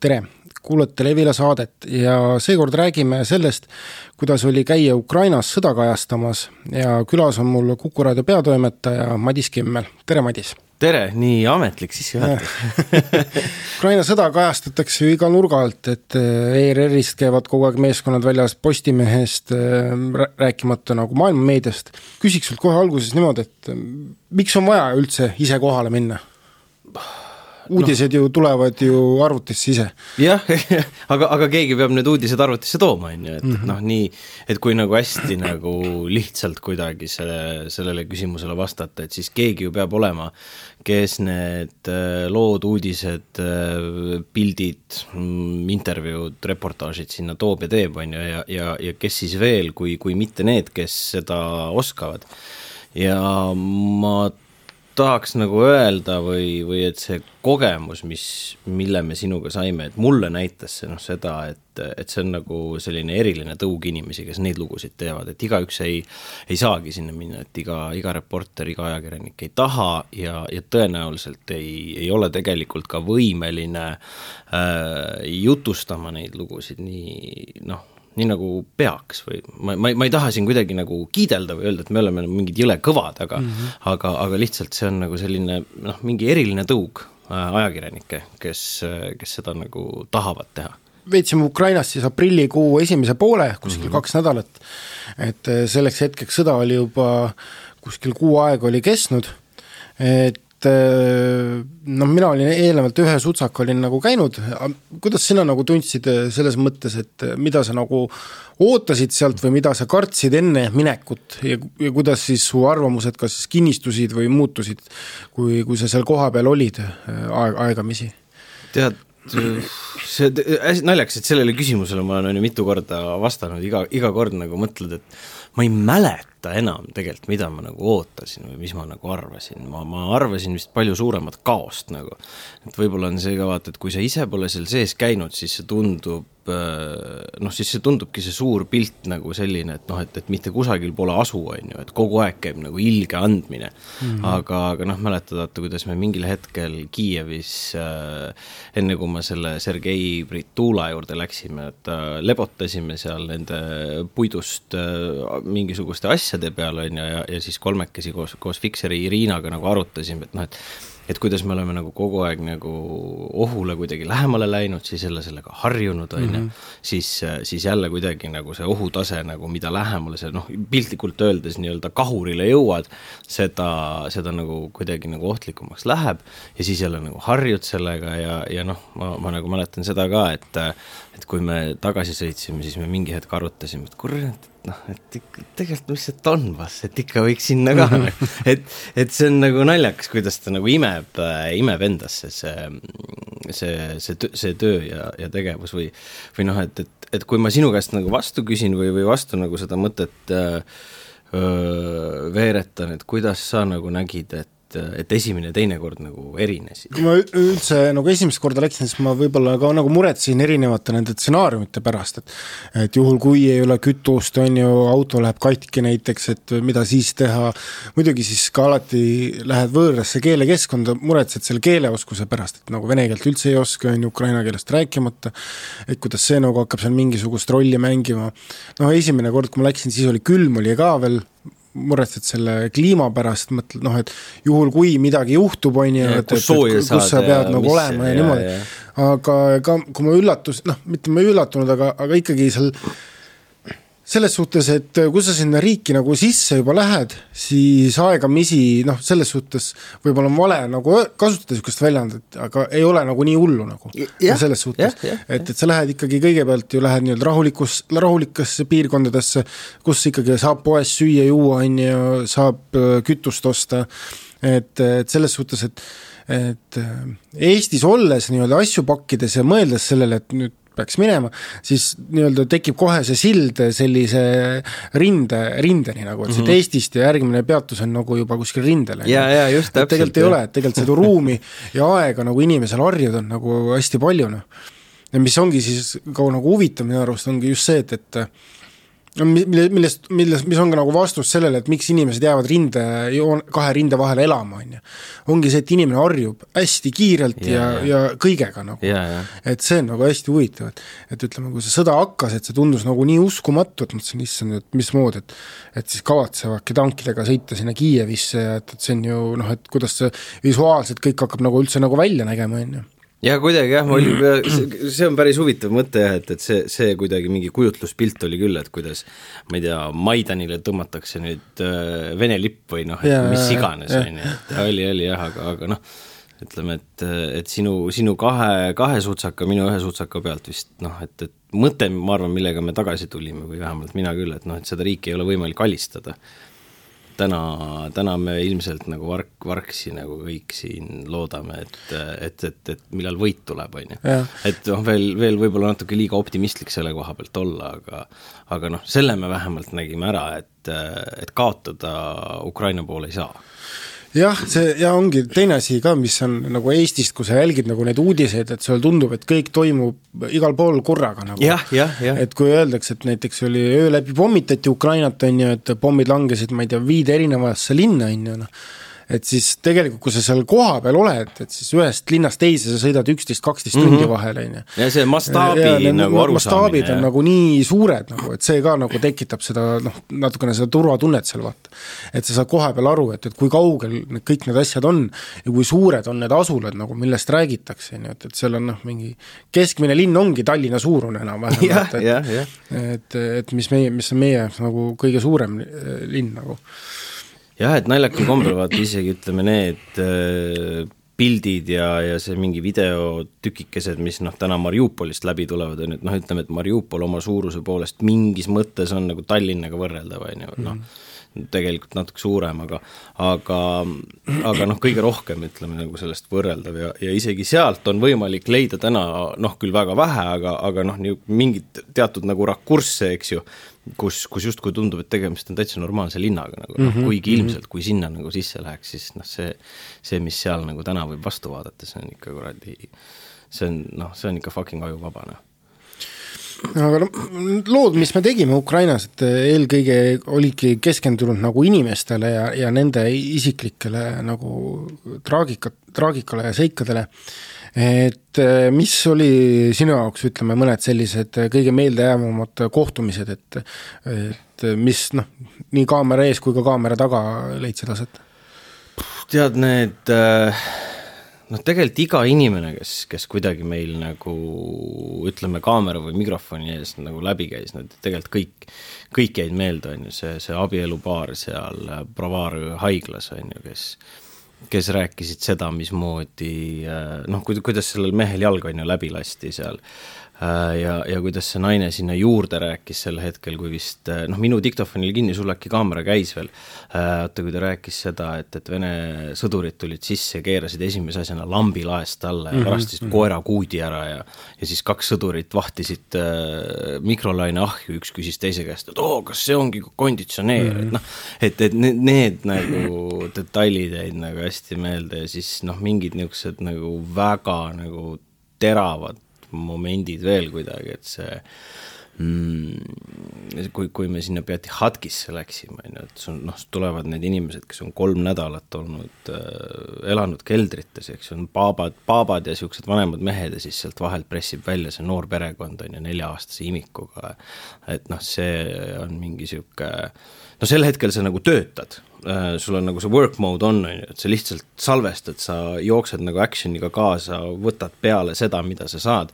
tere, kuulate Levila saadet ja seekord räägime sellest, kuidas oli käia Ukrainas sõda kajastamas ja külas on mul Kuku raadio peatoimetaja Madis Kimmel, tere Madis! tere, nii ametlik sissejuhatus Ukraina sõda kajastatakse ju iga nurga alt, et ERR-ist käivad kogu aeg meeskonnad väljas Postimehest, rääkimata nagu maailmameediast. küsiks sult kohe alguses niimoodi, et miks on vaja üldse ise kohale minna? Uudised no. ju tulevad ju arvutisse ise. jah, aga, aga keegi peab need uudised arvutisse tooma, on ju, et mm -hmm. noh, nii, et kui nagu hästi nagu lihtsalt kuidagi selle, sellele küsimusele vastata, et siis keegi ju peab olema, kes need äh, lood, uudised, äh, pildid, mm, intervjuud, reportaažid sinna toob ja teeb, on ju, ja, ja, ja kes siis veel, kui, kui mitte need, kes seda oskavad. ja ma tahaks nagu öelda või, või et see kogemus, mis, mille me sinuga saime, et mulle näitas see noh, seda, et, et see on nagu selline eriline tõug inimesi, kes neid lugusid teevad, et igaüks ei, ei saagi sinna minna, et iga, iga reporter, iga ajakirjanik ei taha ja, ja tõenäoliselt ei, ei ole tegelikult ka võimeline äh, jutustama neid lugusid nii noh nii nagu peaks või ma, ma, ma ei taha siin kuidagi nagu kiidelda või öelda, et me oleme mingid jõle kõvad, aga mm -hmm. aga, aga lihtsalt see on nagu selline noh, mingi eriline tõug äh, ajakirjanikke, kes, kes seda nagu tahavad teha veetsime Ukrainas siis aprillikuu esimese poole, kuskil mm -hmm. kaks nädalat, et äh, selleks hetkeks sõda oli juba kuskil kuu aega oli kestnud, et Äh, noh, mina olin eelnevalt ühe sutsaka olin nagu käinud, kuidas sina nagu tundsid äh, selles mõttes, et äh, mida sa nagu ootasid sealt või mida sa kartsid enne minekut? Ja, ja kuidas siis su arvamused kas kinnistusid või muutusid, kui, kui sa seal kohapeal olid aeg, aegamisi? tead, see hästi naljakas, et sellele küsimusele ma olen on ju mitu korda vastanud, iga, iga kord nagu mõtled, et ma ei mäleta enam tegelikult, mida ma nagu ootasin või mis ma nagu arvasin, ma, ma arvasin vist palju suuremat kaost nagu. et võib-olla on see ka vaata, et kui sa ise pole seal sees käinud, siis see tundub noh, siis see tundubki see suur pilt nagu selline, et noh, et, et mitte kusagil pole asu, on ju, et kogu aeg käib nagu ilge andmine mm. -hmm. aga, aga noh, mäletad, vaata, kuidas me mingil hetkel Kiievis äh, enne kui me selle Sergei Britula juurde läksime, et äh, lebotasime seal nende puidust äh, mingisuguste asjade peal, on ju, ja, ja siis kolmekesi koos, koos Fikseri Iriinaga nagu arutasime, et noh, et et kuidas me oleme nagu kogu aeg nagu ohule kuidagi lähemale läinud, siis jälle sellega harjunud, on ju, mhm. siis, siis jälle kuidagi nagu see ohutase nagu, mida lähemale sa noh, piltlikult öeldes nii-öelda kahurile jõuad, seda, seda nagu kuidagi nagu ohtlikumaks läheb ja siis jälle nagu harjud sellega ja, ja noh, ma, ma nagu mäletan seda ka, et et kui me tagasi sõitsime, siis me mingi hetk arutasime, et kurat, noh, et tegelikult mis see Donbass, et ikka võiks sinna ka et, et see on nagu naljakas, kuidas ta nagu imeb äh,, imeb endasse see, see, see, see töö ja, ja tegevus või, või noh, et, et, et kui ma sinu käest nagu vastu küsin või, või vastu nagu seda mõtet äh, öö, veeretan, et kuidas sa nagu nägid, et et, et esimene ja teine kord nagu erinesid? kui ma üldse nagu esimest korda läksin, siis ma võib-olla ka nagu muretsesin erinevate nende stsenaariumite pärast, et et juhul, kui ei ole kütust, on ju, auto läheb katki näiteks, et mida siis teha, muidugi siis ka alati lähed võõrasse keelekeskkonda, muretsed selle keeleoskuse pärast, et nagu vene keelt üldse ei oska, on ju, ukraina keelest rääkimata, et kuidas see nagu hakkab seal mingisugust rolli mängima, no esimene kord, kui ma läksin, siis oli külm oli ka veel, muretsed selle kliima pärast, mõtled noh, et juhul, kui midagi juhtub, on ju, et, et, et kus saad, sa pead ja, nagu olema ja, ja niimoodi. aga ega kui ma üllatus, noh, mitte ma ei üllatunud, aga, aga ikkagi seal selles suhtes, et kui sa sinna riiki nagu sisse juba lähed, siis aegamisi noh, selles suhtes võib-olla on vale nagu kasutada niisugust väljendit, aga ei ole nagu nii hullu nagu. selles suhtes, et, et sa lähed ikkagi kõigepealt ju lähed nii-öelda rahulikus, rahulikesse piirkondadesse, kus ikkagi saab poes süüa-juua, on ju, saab äh, kütust osta, et, et selles suhtes, et et äh, Eestis olles nii-öelda asju pakkides ja mõeldes sellele, et nüüd peaks minema, siis nii-öelda tekib kohe see sild sellise rinde, rindeni nagu, et siit mm -hmm. Eestist ja järgmine peatus on nagu juba kuskil rindel. ja, ja just täpselt. tegelikult ei ole, et tegelikult seda ruumi ja aega nagu inimesel harjuda on nagu hästi palju, noh. ja mis ongi siis ka nagu huvitav minu arust, ongi just see, et, et no mille, millest, milles, mis on ka nagu vastus sellele, et miks inimesed jäävad rinde, kahe rinde vahele elama, on ju. ongi see, et inimene harjub hästi kiirelt ja, ja, ja kõigega nagu. et see on nagu hästi huvitav, et et ütleme, kui see sõda hakkas, et see tundus nagu nii uskumatu, et mõtlesin, issand, et mismoodi, et et siis kavatsevadki tankidega sõita sinna Kiievisse ja et, et see on ju noh, et kuidas see visuaalselt kõik hakkab nagu üldse nagu välja nägema, on ju ja kuidagi jah, ma olin, see on päris huvitav mõte jah, et, et see, see kuidagi mingi kujutluspilt oli küll, et kuidas ma ei tea, Maidanile tõmmatakse nüüd äh, Vene lipp või noh, et mis iganes, on ju, et oli, oli jah, aga, aga noh, ütleme, et, et sinu, sinu kahe, kahe sutsaka, minu ühe sutsaka pealt vist noh, et, et mõte, ma arvan, millega me tagasi tulime või vähemalt mina küll, et noh, et seda riiki ei ole võimalik alistada täna, täna me ilmselt nagu vark, vargsi nagu kõik siin loodame, et, et, et, et millal võit tuleb, on ju. et noh, veel, veel võib-olla natuke liiga optimistlik selle koha pealt olla, aga aga noh, selle me vähemalt nägime ära, et, et kaotada Ukraina poole ei saa jah, see ja ongi teine asi ka, mis on nagu Eestist, kui sa jälgid nagu neid uudiseid, et sulle tundub, et kõik toimub igal pool korraga nagu. et kui öeldakse, et näiteks oli öö läbi pommitati Ukrainat, on ju, et pommid langesid, ma ei tea, viide erinevasse linna, on ju, noh et siis tegelikult, kui sa seal kohapeal oled, et siis ühest linnast teise sa sõidad üksteist, kaksteist tundi vahel, on ju. ja see mastaabi ja, ja, nagu arusaamine. mastaabid on nagu nii suured nagu, et see ka nagu tekitab seda noh, natukene seda turvatunnet seal vaata. et sa saad kohapeal aru, et, et kui kaugel need kõik need asjad on ja kui suured on need asulad nagu, millest räägitakse, on ju, et, et seal on noh, mingi keskmine linn ongi Tallinna suurune enam-vähem, et, et, et, et mis meie, mis on meie nagu kõige suurem linn nagu jah, et naljakal kombel vaata isegi ütleme need äh, pildid ja, ja see mingi videotükikesed, mis noh, täna Mariupolist läbi tulevad, on ju, et noh, ütleme, et Mariupol oma suuruse poolest mingis mõttes on nagu Tallinnaga võrreldav, on ju, noh, tegelikult natuke suurem, aga aga, aga noh, kõige rohkem ütleme nagu sellest võrreldav ja, ja isegi sealt on võimalik leida täna noh, küll väga vähe, aga, aga noh, mingit teatud nagu rakursse, eks ju, kus, kus justkui tundub, et tegemist on täitsa normaalse linnaga nagu noh mm -hmm., kuigi mhm. ilmselt kui sinna nagu sisse läheks, siis noh, see, see, mis seal nagu täna võib vastu vaadata, see on ikka kuradi, see on noh, see on ikka fucking ajuvaba noh aga noh, lood, mis me tegime Ukrainas, et eelkõige olidki keskendunud nagu inimestele ja, ja nende isiklikele nagu traagikat, traagikale ja seikadele et äh, mis oli sinu jaoks, ütleme, mõned sellised äh, kõige meeldejäävamad kohtumised, et et mis noh, nii kaamera ees kui ka kaamera taga leidsid aset? tead, need äh, noh, tegelikult iga inimene, kes, kes kuidagi meil nagu ütleme, kaamera või mikrofoni ees nagu läbi käis, need tegelikult kõik, kõik jäid meelde, on ju, see, see abielupaar seal Bravaar haiglas, on ju, kes kes rääkisid seda, mismoodi noh, kuidas sellel mehel jalg on ju läbi lasti seal. Äh, ja, ja kuidas see naine sinna juurde rääkis sel hetkel, kui vist äh, noh, minu diktofonil kinni, sul äkki kaamera käis veel, äh, vaata kui ta rääkis seda, et, et Vene sõdurid tulid sisse, keerasid esimese asjana lambi laest alla ja mm -hmm. varastasid mm -hmm. koera kuudi ära ja ja siis kaks sõdurit vahtisid äh, mikrolaine ahju, üks küsis teise käest, et oo, kas see ongi konditsioneer mm, -hmm. et noh, et, et need, need nagu detailid jäid nagu hästi meelde ja siis noh, mingid niisugused nagu väga nagu teravad momendid veel kuidagi, et see mm, kui, kui me sinna Pjatihatkisse läksime, on ju, et sul noh, tulevad need inimesed, kes on kolm nädalat olnud äh,, elanud keldrites, eks ju, on paabad, paabad ja niisugused vanemad mehed ja siis sealt vahelt pressib välja see noor perekond, on ju, nelja-aastase imikuga, et noh, see on mingi niisugune no sel hetkel sa nagu töötad, äh, sul on nagu see work mode on, on ju, et sa lihtsalt salvestad, sa jooksed nagu action'iga kaasa, võtad peale seda, mida sa saad,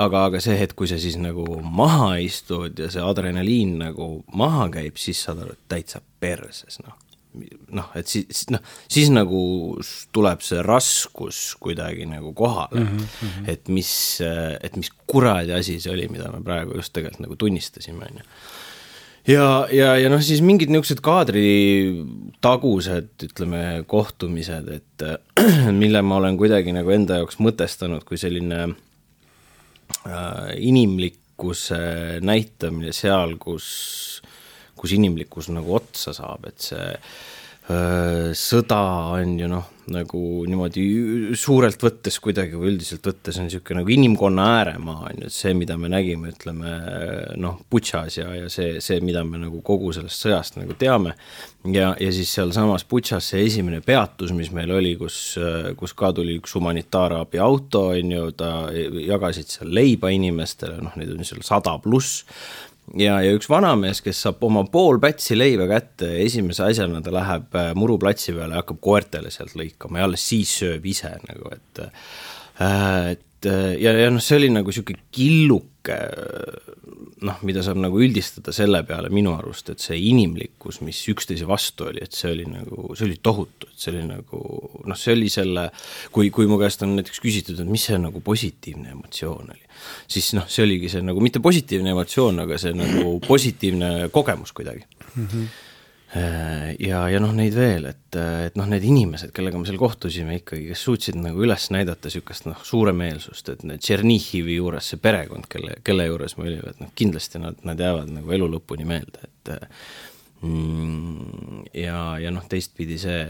aga, aga see hetk, kui sa siis nagu maha istud ja see adrenaliin nagu maha käib, siis saad aru, et täitsa perses, noh. noh, et siis, noh, siis nagu tuleb see raskus kuidagi nagu kohale mm, -hmm. et mis, et mis kuradi asi see oli, mida me praegu just tegelikult nagu tunnistasime, on ju ja, ja, ja noh, siis mingid niisugused kaadritagused, ütleme, kohtumised, et mille ma olen kuidagi nagu enda jaoks mõtestanud kui selline äh, inimlikkuse näitamine seal, kus, kus inimlikkus nagu otsa saab, et see sõda on ju noh, nagu niimoodi suurelt võttes kuidagi või üldiselt võttes on niisugune nagu inimkonna ääremaa, on ju, et see, mida me nägime, ütleme noh, Butšas ja, ja see, see, mida me nagu kogu sellest sõjast nagu teame, ja, ja siis sealsamas Butšas see esimene peatus, mis meil oli, kus, kus ka tuli üks humanitaarabi auto, on ju, ta, jagasid seal leiba inimestele, noh, neid on seal sada pluss, ja, ja üks vanamees, kes saab oma pool pätsi leiva kätte ja esimese asjana ta läheb äh, muruplatsi peale ja hakkab koertele sealt lõikama ja alles siis sööb ise nagu, et äh, et ja, ja noh, see oli nagu niisugune killuke noh, mida saab nagu üldistada selle peale minu arust, et see inimlikkus, mis üksteise vastu oli, et see oli nagu, see oli tohutu, et see oli nagu noh, see oli selle, kui, kui mu käest on näiteks küsitud, et mis see nagu positiivne emotsioon oli, siis noh, see oligi see nagu mitte positiivne emotsioon, aga see nagu positiivne kogemus kuidagi mm. -hmm Äh, ja, ja noh, neid veel, et, et noh, need inimesed, kellega me seal kohtusime ikkagi, kes suutsid nagu üles näidata niisugust noh, suuremeelsust, et Tšernihivi juures see perekond, kelle, kelle juures me olime, et noh, kindlasti nad, nad jäävad nagu elu lõpuni meelde, et mm, ja, ja noh, teistpidi see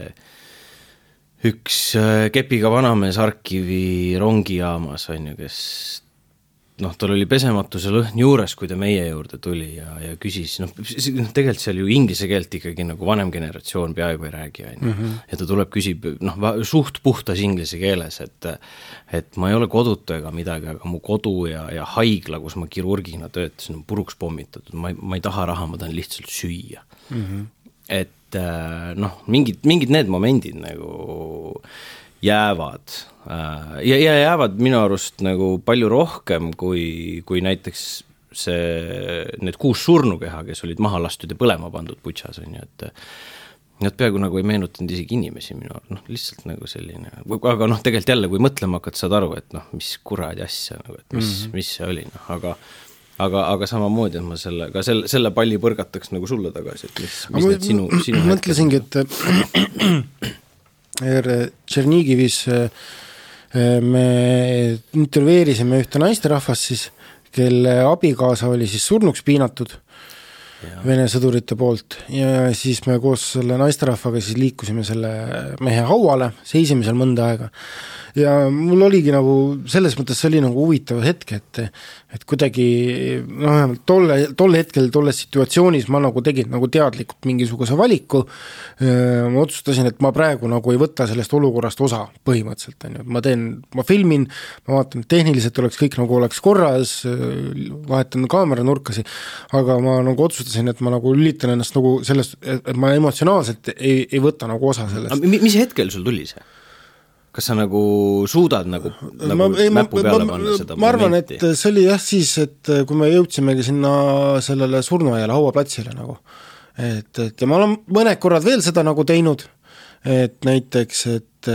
üks äh, kepiga vanamees Harkivi rongijaamas, on ju, kes noh, tal oli pesematuse lõhn juures, kui ta meie juurde tuli ja, ja küsis, noh, noh tegelikult seal ju inglise keelt ikkagi nagu vanem generatsioon peaaegu ei räägi, on ju. Mhm. ja ta tuleb, küsib noh, suht puhtas inglise keeles, et et ma ei ole kodutu ega midagi, aga mu kodu ja, ja haigla, kus ma kirurgina töötasin, on puruks pommitatud, ma ei, ma ei taha raha, ma tahan lihtsalt süüa mm. -hmm. et noh, mingid, mingid need momendid nagu jäävad äh, ja, ja jäävad minu arust nagu palju rohkem kui, kui näiteks see, need kuus surnukeha, kes olid maha lastud ja põlema pandud Butšas, on ju, et Nad peaaegu nagu ei meenutanud isegi inimesi minu arust, noh lihtsalt nagu selline, aga noh, tegelikult jälle, kui mõtlema hakkad, saad aru, et noh, mis kuradi asja nagu, et mis mm, -hmm. mis see oli, noh, aga aga, aga samamoodi, et ma selle, ka selle, selle palli põrgataks nagu sulle tagasi, et mis, mis need sinu, sinu mõtlesingi, et Tšernigivis äh, me intervjueerisime ühte naisterahvast siis, kelle abikaasa oli siis surnuks piinatud. Vene sõdurite poolt. Ja siis me koos selle naisterahvaga siis liikusime selle mehe hauale, seisime seal mõnda aega. Ja mul oligi nagu selles mõttes see oli nagu huvitav hetk, et et kuidagi noh, vähemalt tolle, tol hetkel, tolles situatsioonis ma nagu tegin nagu teadlikult mingisuguse valiku, ma otsustasin, et ma praegu nagu ei võta sellest olukorrast osa põhimõtteliselt, on ju, ma teen, ma filmin, ma vaatan, et tehniliselt oleks kõik nagu oleks korras, vahetan kaameranurkasi, aga ma nagu otsustasin, et ma nagu lülitan ennast nagu sellest, et ma emotsionaalselt ei, ei võta nagu osa sellest. mis hetkel sul tuli see? kas sa nagu suudad nagu, nagu ma, ei, näpu peale ma, panna seda ma arvan, et see oli jah siis, et kui me jõudsimegi sinna sellele surnuaiale, hauaplatsile nagu. et, et ja ma olen mõned korrad veel seda nagu teinud, et näiteks, et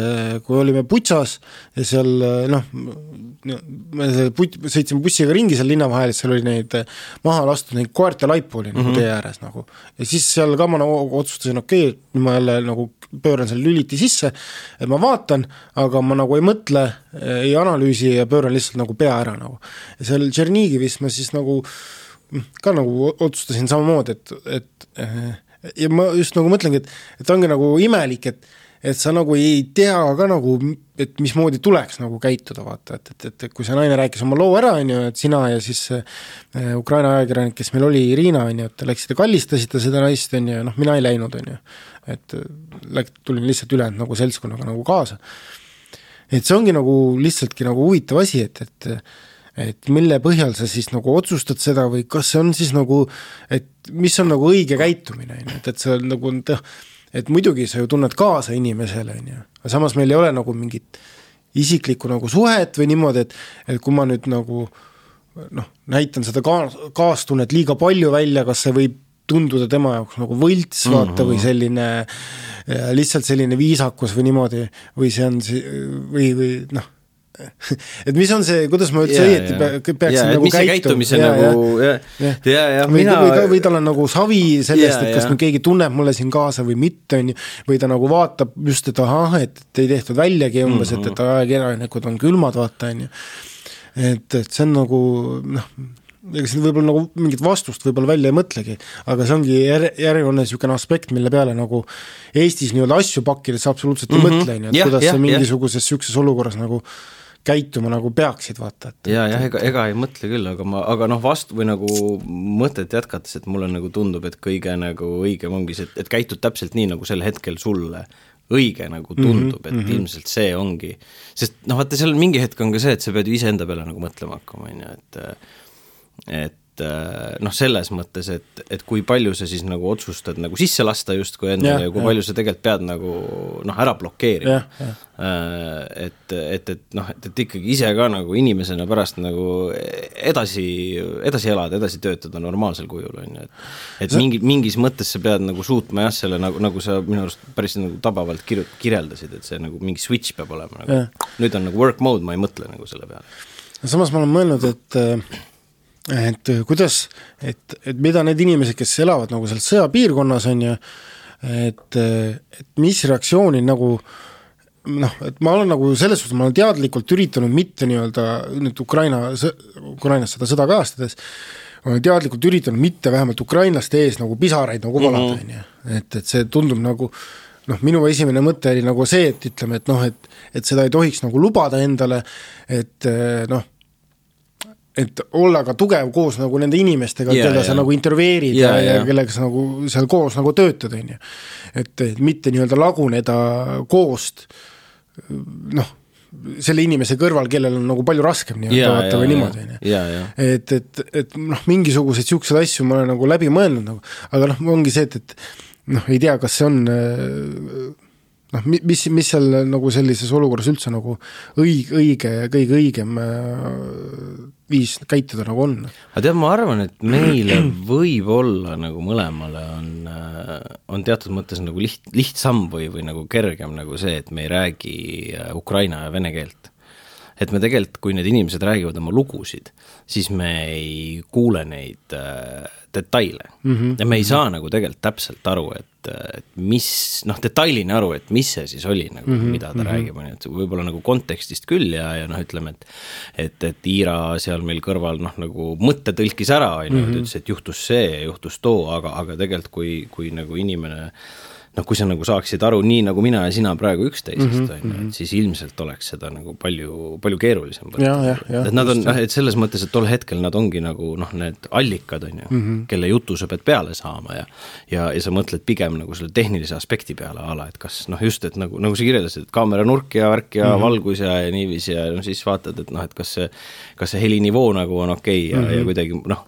kui olime Butšas ja seal noh, me put-, sõitsime bussiga ringi seal linna vahel, seal oli neid maha lastud neid koerte laipu oli mm -hmm. nagu mhm. tee ääres nagu. ja siis seal ka ma nagu otsustasin, okei okay,, ma jälle nagu pööran selle lüliti sisse, et ma vaatan, aga ma nagu ei mõtle, ei analüüsi ja pööran lihtsalt nagu pea ära nagu. ja seal Tšernigivis ma siis nagu ka nagu otsustasin samamoodi, et, et ja ma just nagu mõtlengi, et, et ongi nagu imelik, et et sa nagu ei tea ka nagu, et mismoodi tuleks nagu käituda, vaata, et, et, et kui see naine rääkis oma loo ära, on ju, et sina ja siis äh, Ukraina ajakirjanik, kes meil oli, Irina, on ju, et te läksite kallistasite seda naist, on ju, noh, mina ei läinud, on ju et äh, läk-, tulin lihtsalt ülejäänud nagu seltskonnaga nagu kaasa. et see ongi nagu lihtsaltki nagu huvitav asi, et, et et mille põhjal sa siis nagu otsustad seda või kas see on siis nagu, et mis on nagu õige käitumine, on ju, et, et sa nagu noh, et muidugi sa ju tunned kaasa inimesele, on ju, aga samas meil ei ole nagu mingit isiklikku nagu suhet või niimoodi, et et kui ma nüüd nagu noh, näitan seda kaas, kaastunnet liiga palju välja, kas see võib tunduda tema jaoks nagu võlts, vaata mm, -hmm. või selline lihtsalt selline viisakus või niimoodi, või see on või, või noh, et mis on see, kuidas ma üldse õieti peaksin yeah, nagu käituma. ja, nagu, ja, ja, ja, ja või, mina... või, või tal on nagu savi sellest, et kas nüüd keegi tunneb mulle siin kaasa või mitte, on ju, või ta nagu vaatab just, et ahah, et ei tehtud väljagi umbes mm, -hmm. et, et ajakirjanikud on külmad, vaata, on ju. et, et see on nagu noh ega siin võib-olla nagu mingit vastust võib-olla välja ei mõtlegi, aga see ongi jär-, järjekordne niisugune aspekt, mille peale nagu Eestis nii-öelda asju pakkides absoluutselt ei mm -hmm. mõtle, on ju, et Jah, kuidas jah, sa mingisuguses niisuguses olukorras nagu käituma nagu peaksid, vaata, et ja, jah, ega, ega ei mõtle küll, aga ma, aga noh, vastu või nagu mõtet jätkates, et mulle nagu tundub, et kõige nagu õigem ongi see, et, et käitud täpselt nii, nagu sel hetkel sulle õige nagu tundub mm, -hmm, et mm -hmm. ilmselt see ongi, sest noh, vaata seal mingi hetk on ka see, et sa pead ju iseenda peale nagu mõtlema hakkama, on ju, et et noh, selles mõttes, et, et kui palju sa siis nagu otsustad nagu sisse lasta justkui endale ja, ja kui jah. palju sa tegelikult pead nagu noh, ära blokeerima. Äh, et, et, et noh, et, et ikkagi ise ka nagu inimesena pärast nagu edasi, edasi elada, edasi töötada normaalsel kujul, on ju, et et mingi, mingis mõttes sa pead nagu suutma jah, selle nagu, nagu sa minu arust päris nagu tabavalt kirju-, kirjeldasid, et see nagu mingi switch peab olema nagu nüüd on nagu work mode, ma ei mõtle nagu selle peale. samas ma olen mõelnud, et et kuidas, et, et mida need inimesed, kes elavad nagu seal sõjapiirkonnas, on ju, et, et mis reaktsiooni nagu noh, et ma olen nagu selles suhtes, ma olen teadlikult üritanud mitte nii-öelda nüüd Ukraina, Ukrainas seda sõda kajastades, olen teadlikult üritanud mitte vähemalt ukrainlaste ees nagu pisaraid nagu valada, on ju, et, et see tundub nagu noh, minu esimene mõte oli nagu see, et ütleme, et noh, et, et seda ei tohiks nagu lubada endale, et eh, noh, et olla ka tugev koos nagu nende inimestega yeah, keda jaa. sa nagu intervjueerid ja, Jaa, ja, ja jaa. kellega sa nagu seal koos nagu töötad, on ju. et, et mitte nii-öelda laguneda koost noh, selle inimese kõrval, kellel on nagu palju raskem nii-öelda vaata või niimoodi, on ju ja, ja et, et, et noh, mingisuguseid niisuguseid asju ma olen nagu läbi mõelnud nagu, aga noh, ongi see, et, et noh, ei tea, kas see on äh, noh, mi-, mis, mis seal nagu sellises olukorras üldse nagu õig-, õige, kõige õigem äh, viis käituda nagu on. aga tead, ma arvan, et meile võib-olla nagu mõlemale on, on teatud mõttes nagu liht-, lihtsam või, või nagu kergem nagu see, et me ei räägi äh, ukraina ja vene keelt. et me tegelikult, kui need inimesed räägivad oma lugusid, siis me ei kuule neid äh, detaile mm. -hmm. ja me ei saa nagu tegelikult täpselt aru, et, et mis, noh, detailini aru, et mis see siis oli nagu mm, -hmm. mida ta mm -hmm. räägib, on ju, et võib-olla nagu kontekstist küll ja, ja noh, ütleme, et et, et Iira seal meil kõrval noh, nagu mõtte tõlkis ära, on ju, et ütles, et juhtus see, juhtus too, aga, aga tegelikult kui, kui nagu inimene noh, kui sa nagu saaksid aru nii, nagu mina ja sina praegu üksteisest, on ju, et siis ilmselt oleks seda nagu palju, palju keerulisem võtta. Et nad on, noh, et selles mõttes, et tol hetkel nad ongi nagu noh, need allikad, on ju mm, -hmm. kelle jutu sa pead peale saama ja ja, ja sa mõtled pigem nagu selle tehnilise aspekti peale a la, et kas noh, just, et nagu, nagu sa kirjeldasid, et kaameranurk ja värk ja mm -hmm. valgus ja, ja niiviisi ja no siis vaatad, et noh, et kas see, kas see helinivoo nagu on okei okay ja mm, -hmm. ja kuidagi noh,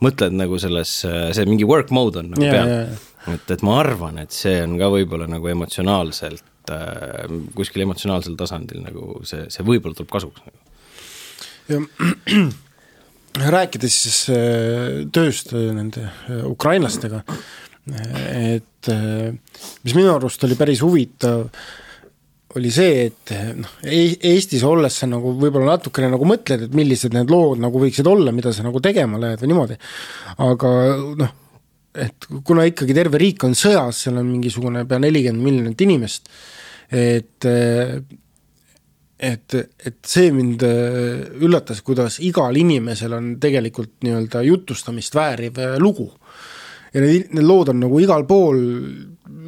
mõtled nagu selles, see mingi work mode on nagu Jaa, peal jaa, jaa. Et, et ma arvan, et see on ka võib-olla nagu emotsionaalselt äh, kuskil emotsionaalsel tasandil nagu see, see võib-olla tuleb kasuks nagu. rääkides siis äh, tööst äh, nende äh, ukrainlastega, et mis minu arust oli päris huvitav, oli see, et noh, Eestis olles sa nagu võib-olla natukene nagu mõtled, et millised need lood nagu võiksid olla, mida sa nagu tegema lähed või niimoodi, aga noh, et kuna ikkagi terve riik on sõjas, seal on mingisugune pea nelikümmend miljonit inimest, et et, et see mind äh, üllatas, kuidas igal inimesel on tegelikult nii-öelda jutustamist vääriv äh, lugu. ja need, need lood on nagu igal pool,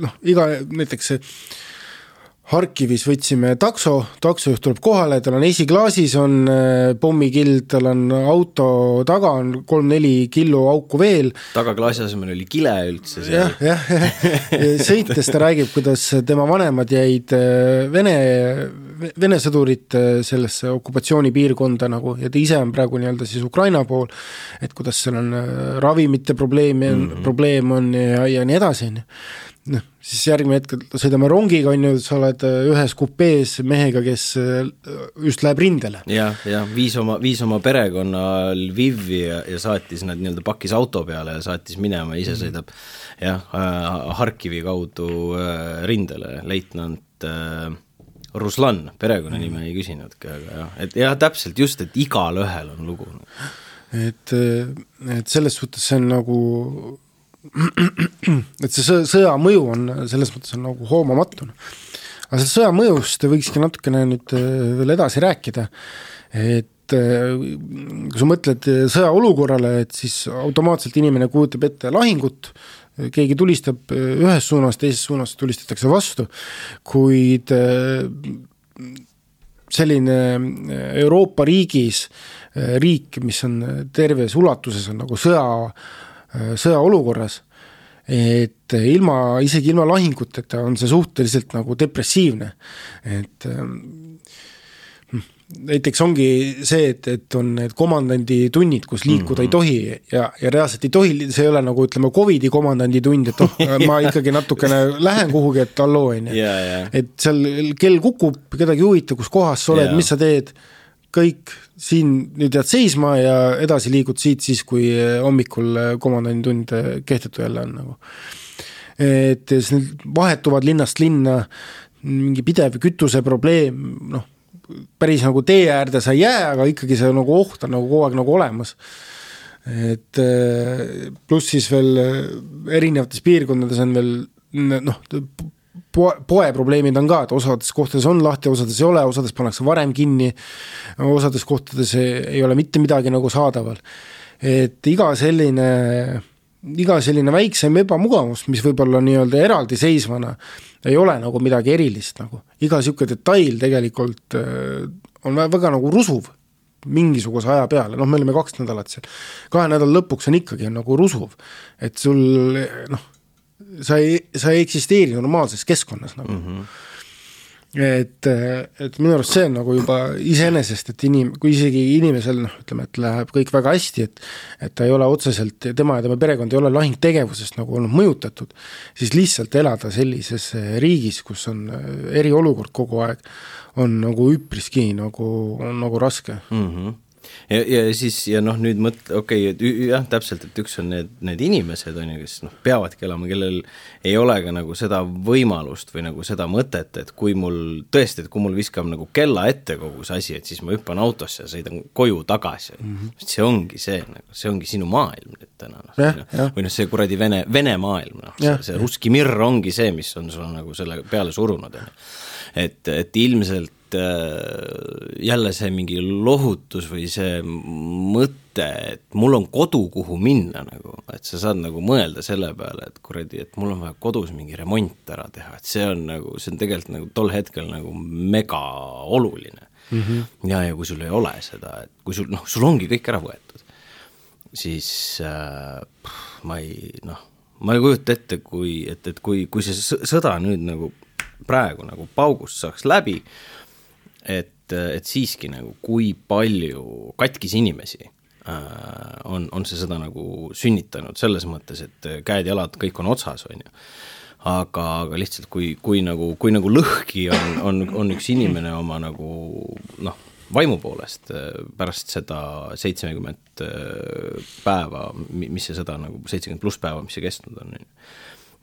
noh, iga, näiteks see Harkivis võtsime takso, taksojuht tuleb kohale, tal on esiklaasis on äh, pommikild, tal on auto taga on kolm-neli kilo auku veel. Tagaklaasi asemel oli kile üldse seal. Jah, jah, jah, sõites ta räägib, kuidas tema vanemad jäid äh, Vene, Vene sõdurid äh, sellesse okupatsioonipiirkonda nagu ja ta ise on praegu nii-öelda siis Ukraina pool, et kuidas seal on ravimite probleemi on mm, -hmm. probleem on ja, ja nii edasi, on ju noh, siis järgmine hetk sõidame rongiga, on ju, sa oled äh, ühes kupees mehega, kes äh, just läheb rindele. jah, jah, viis oma, viis oma perekonna Lvivi ja, ja saatis nad nii-öelda pakkis auto peale ja saatis minema, ise sõidab jah äh,, Harkivi kaudu rindele, leitnant äh, Ruslan, perekonnanime ei küsinudki, aga jah, et jah, täpselt just, et igalühel on lugu. et, et selles suhtes see on nagu et see sõja, mõju on selles mõttes on nagu hoomamatu. aga sellest sõja mõjust võikski natukene nüüd äh, veel edasi rääkida, et et kui sa mõtled sõjaolukorrale, et siis automaatselt inimene kujutab ette lahingut, keegi tulistab ühes suunas, teises suunas tulistatakse vastu, kuid selline Euroopa riigis, riik, mis on terves ulatuses, on nagu sõja, sõjaolukorras et ilma, isegi ilma lahinguteta on see suhteliselt nagu depressiivne, et hm, näiteks ongi see, et, et on need komandandi tunnid, kus liikuda mm -hmm. ei mhm. tohi ja, ja reaalselt ei tohi, see ei ole nagu ütleme, Covidi komandandi tund, et oh ma ikkagi natukene lähen kuhugi, et halloo, on ju. et seal kell kukub, kedagi ei huvita, kus kohas sa oled yeah., mis sa teed, kõik siin nüüd jääd seisma ja edasi liigud siit siis, kui hommikul komandanditund kehtetu jälle on nagu. et siis need vahetuvad linnast linna, mingi pidev kütuseprobleem, noh, päris nagu tee äärde sa ei jää, aga ikkagi see nagu oht on nagu kogu aeg nagu olemas. et pluss siis veel erinevates piirkondades on veel noh, poe, poeprobleemid on ka, et osades kohtades on lahti, osades ei ole, osades pannakse varem kinni, osades kohtades ei, ole mitte midagi nagu saadaval. et iga selline, iga selline väiksem ebamugavus, mis võib-olla nii-öelda eraldiseisvana ei ole nagu midagi erilist nagu, iga niisugune detail tegelikult äh, on väga nagu rusuv mingisuguse aja peale, noh, me olime kaks nädalat seal, kahe nädala lõpuks on ikkagi on nagu rusuv, et sul noh, sa ei, sa ei eksisteeri normaalses keskkonnas nagu mm. -hmm et, et minu arust see on nagu juba iseenesest, et inim-, kui isegi inimesel noh, ütleme, et läheb kõik väga hästi, et et ta ei ole otseselt, tema ja tema perekond ei ole lahingtegevusest nagu olnud mõjutatud, siis lihtsalt elada sellises riigis, kus on eriolukord kogu aeg, on nagu üpriski nagu, on nagu raske mm. -hmm ja, ja siis ja noh, nüüd mõtle, okei okay,, et jah, täpselt, et üks on need, need inimesed, on ju, kes noh, peavadki elama, kellel ei ole ka nagu seda võimalust või nagu seda mõtet, et kui mul tõesti, et kui mul viskab nagu kella ette kogu see asi, et siis ma hüppan autosse ja sõidan koju tagasi. Mm, -hmm. see ongi see nagu, see ongi sinu maailm nüüd täna, noh, või noh, see kuradi vene, vene maailm, noh, see, see russki mirr ongi see, mis on sulle nagu selle peale surunud, on ju. et, et ilmselt Äh, jälle see mingi lohutus või see mõte, et mul on kodu, kuhu minna nagu, et sa saad nagu mõelda selle peale, et kuradi, et mul on vaja kodus mingi remont ära teha, et see on nagu, see on tegelikult nagu tol hetkel nagu mega oluline mm. -hmm. ja, ja kui sul ei ole seda, et kui sul noh, sul ongi kõik ära võetud, siis äh, ma ei noh, ma ei kujuta ette, kui, et, et kui, kui see sõda nüüd nagu praegu nagu paugust saaks läbi et, et siiski nagu, kui palju katkisi inimesi äh, on, on see seda nagu sünnitanud selles mõttes, et käed-jalad kõik on otsas, on ju. aga, aga lihtsalt kui, kui nagu, kui nagu lõhki on, on, on üks inimene oma nagu noh, vaimu poolest äh, pärast seda seitsekümmend äh, päeva, mis see sõda nagu, seitsekümmend pluss päeva, mis see kestnud on, on ju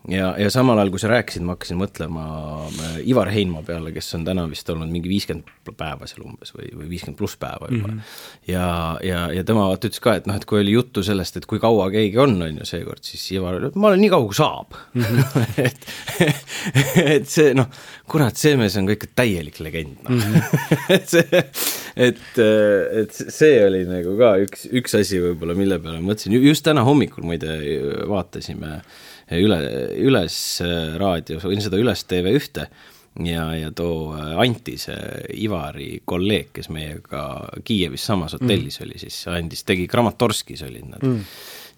ja, ja samal ajal, kui sa rääkisid, ma hakkasin mõtlema äh, Ivar Heinma peale, kes on täna vist olnud mingi viiskümmend päeva seal umbes või, või viiskümmend pluss päeva juba mm. -hmm. ja, ja, ja tema vaata ütles ka, et noh, et kui oli juttu sellest, et kui kaua keegi on, on ju, seekord, siis Ivar ütles, et ma olen nii kaua, kui saab mm. -hmm. et, et see noh, kurat, see mees on ka ikka täielik legend, noh mm -hmm. et see, et, et see oli nagu ka üks, üks asi võib-olla, mille peale mõtlesin, just täna hommikul muide vaatasime äh, üle, üles äh, raadios, võin seda üles TV1-te ja, ja too äh, Anti, see Ivari kolleeg, kes meiega Kiievis samas hotellis mm. oli, siis andis, tegi Kramatorskis olid nad mm.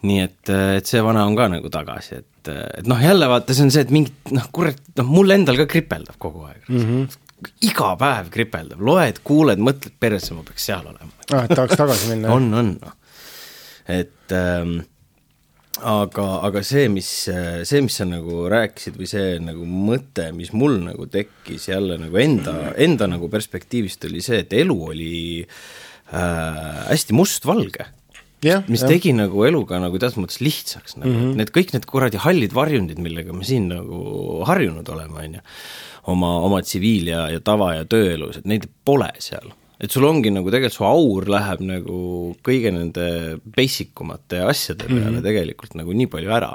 nii et, äh, et see vana on ka nagu tagasi, et, et noh, jälle vaata, see on see, et mingit noh, kurat, noh, mul endal ka kripeldab kogu aeg mm. -hmm iga päev kripeldab, loed, kuuled, mõtled, peresse ma peaks seal olema. ah, et tahaks tagasi minna on, on, noh. et ähm, aga, aga see, mis, see, mis sa nagu rääkisid või see nagu mõte, mis mul nagu tekkis jälle nagu enda, enda nagu perspektiivist, oli see, et elu oli äh, hästi mustvalge Yeah, mis yeah. tegi nagu elu ka nagu teatud mõttes lihtsaks nagu mm, -hmm. need kõik need kuradi hallid varjundid, millega me siin nagu harjunud oleme, on ju, oma, oma tsiviil- ja, ja tava- ja tööelus, et neid pole seal et sul ongi nagu tegelikult su aur läheb nagu kõige nende basic umate asjade peale mm -hmm. tegelikult nagu nii palju ära.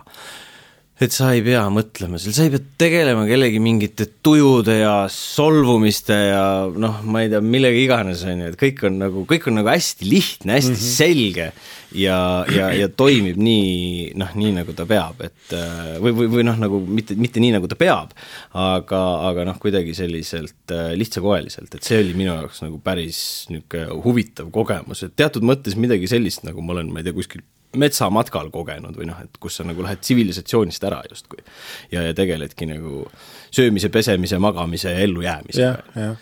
Et sa ei pea mõtlema seal, sa ei pea tegelema kellegi mingite tujude ja solvumiste ja noh, ma ei tea, millega iganes, on ju, et kõik on nagu, kõik on nagu hästi lihtne, hästi mm -hmm. selge ja, ja, ja toimib nii, noh, nii nagu ta peab, et äh, või, või, või noh, nagu mitte, mitte nii, nagu ta peab, aga, aga noh, kuidagi selliselt äh, lihtsakoeliselt, et see oli minu jaoks nagu päris niisugune huvitav kogemus, et teatud mõttes midagi sellist, nagu ma olen, ma ei tea, kuskil metsamatkal kogenud või noh, et kus sa nagu lähed tsivilisatsioonist ära justkui. ja, ja tegeledki nagu söömise, pesemise, magamise ja ellujäämisega. jah, jah.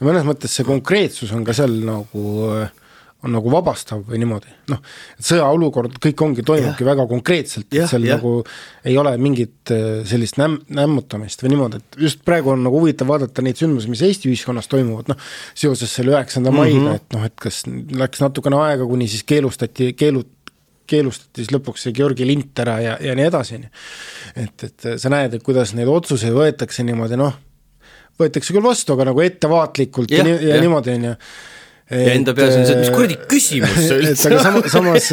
ja mõnes mõttes see konkreetsus on ka seal nagu on nagu vabastav või niimoodi, noh, sõjaolukord, kõik ongi, toimubki ja. väga konkreetselt, et seal ja. nagu ei ole mingit äh, sellist näm-, nämmutamist või niimoodi, et just praegu on nagu huvitav vaadata neid sündmusi, mis Eesti ühiskonnas toimuvad, noh, seoses selle üheksanda mm -hmm. maiga, et noh, et kas läks natukene aega, kuni siis keelustati, keelu-, keelustati siis lõpuks see Georgi lint ära ja, ja nii edasi, on ju. et, et sa näed, et kuidas neid otsuseid võetakse niimoodi noh, võetakse küll vastu, aga nagu ettevaatlikult ja, ja, ja, niimoodi, on ju ja enda peas on see, et mis kuradi küsimus see üldse on. aga sama, samas,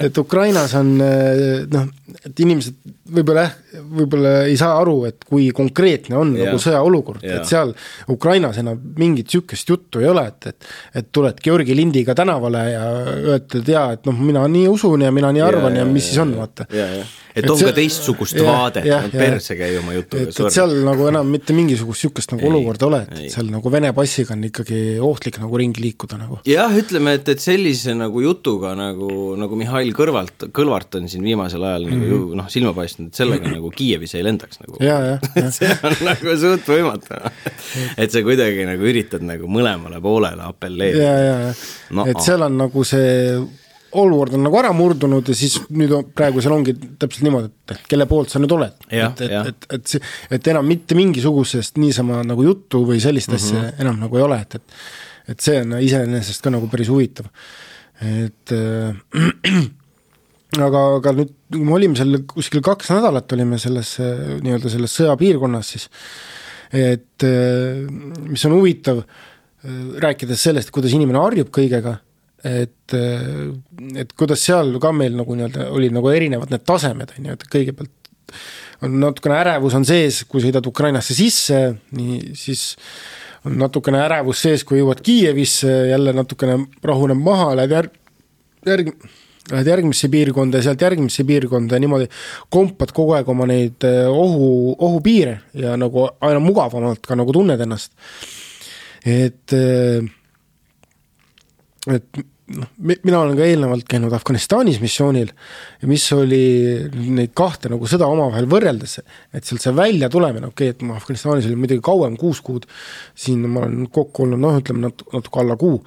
et Ukrainas on noh, et inimesed võib-olla jah, võib-olla ei saa aru, et kui konkreetne on ja. nagu sõjaolukord, et seal Ukrainas enam mingit niisugust juttu ei ole, et, et et tuled Georgi lindiga tänavale ja ütled jaa, et noh, mina nii usun ja mina nii arvan ja, ja mis ja, siis on, vaata et, et on see, ka teistsugust ja, vaadet, perse käi oma jutuga. et, et seal nagu enam mitte mingisugust niisugust nagu ei, olukorda ole, et ei. seal nagu Vene passiga on ikkagi ohtlik nagu ringi liikuda nagu. jah, ütleme, et, et sellise nagu jutuga nagu, nagu Mihhail Kõlvart, Kõlvart on siin viimasel ajal mm -hmm. nagu mhm. noh, silma paistnud, et sellega nagu Kiievis ei lendaks nagu. see on nagu suht võimatu et sa kuidagi nagu üritad nagu mõlemale poolele apelleerida. ja, ja, no, et seal on nagu see olukord on nagu ära murdunud ja siis nüüd on, praegu seal ongi täpselt niimoodi, et kelle poolt sa nüüd oled. et, et, et, et see, et enam mitte mingisugusest niisama nagu juttu või sellist mm -hmm. asja enam nagu ei ole, et, et et see on iseenesest ka nagu päris huvitav. et äh, aga, aga nüüd, kui me olime seal kuskil kaks nädalat, olime selles nii-öelda selles sõjapiirkonnas, siis et äh, mis on huvitav, äh, rääkides sellest, kuidas inimene harjub kõigega et, et kuidas seal ka meil nagu nii-öelda olid nagu erinevad need tasemed, on ju, et kõigepealt on natukene ärevus on sees, kui sõidad Ukrainasse sisse, nii, siis on natukene ärevus sees, kui jõuad Kiievisse, jälle natukene rahuneb maha, lähed järg-, järg-, lähed järgmisse piirkonda ja sealt järgmisse piirkonda ja niimoodi kompad kogu aeg oma neid eh, ohu, ohupiire ja nagu aina mugavamalt ka nagu tunned ennast. et äh, et noh, mina olen ka eelnevalt käinud Afganistanis missioonil mis oli neid kahte nagu sõda omavahel võrreldes, et sealt see väljatulemine, okei okay,, et ma Afganistanis olin muidugi kauem, kuus kuud, siin ma olen kokku olnud noh, ütleme nat-, natuke alla kuu,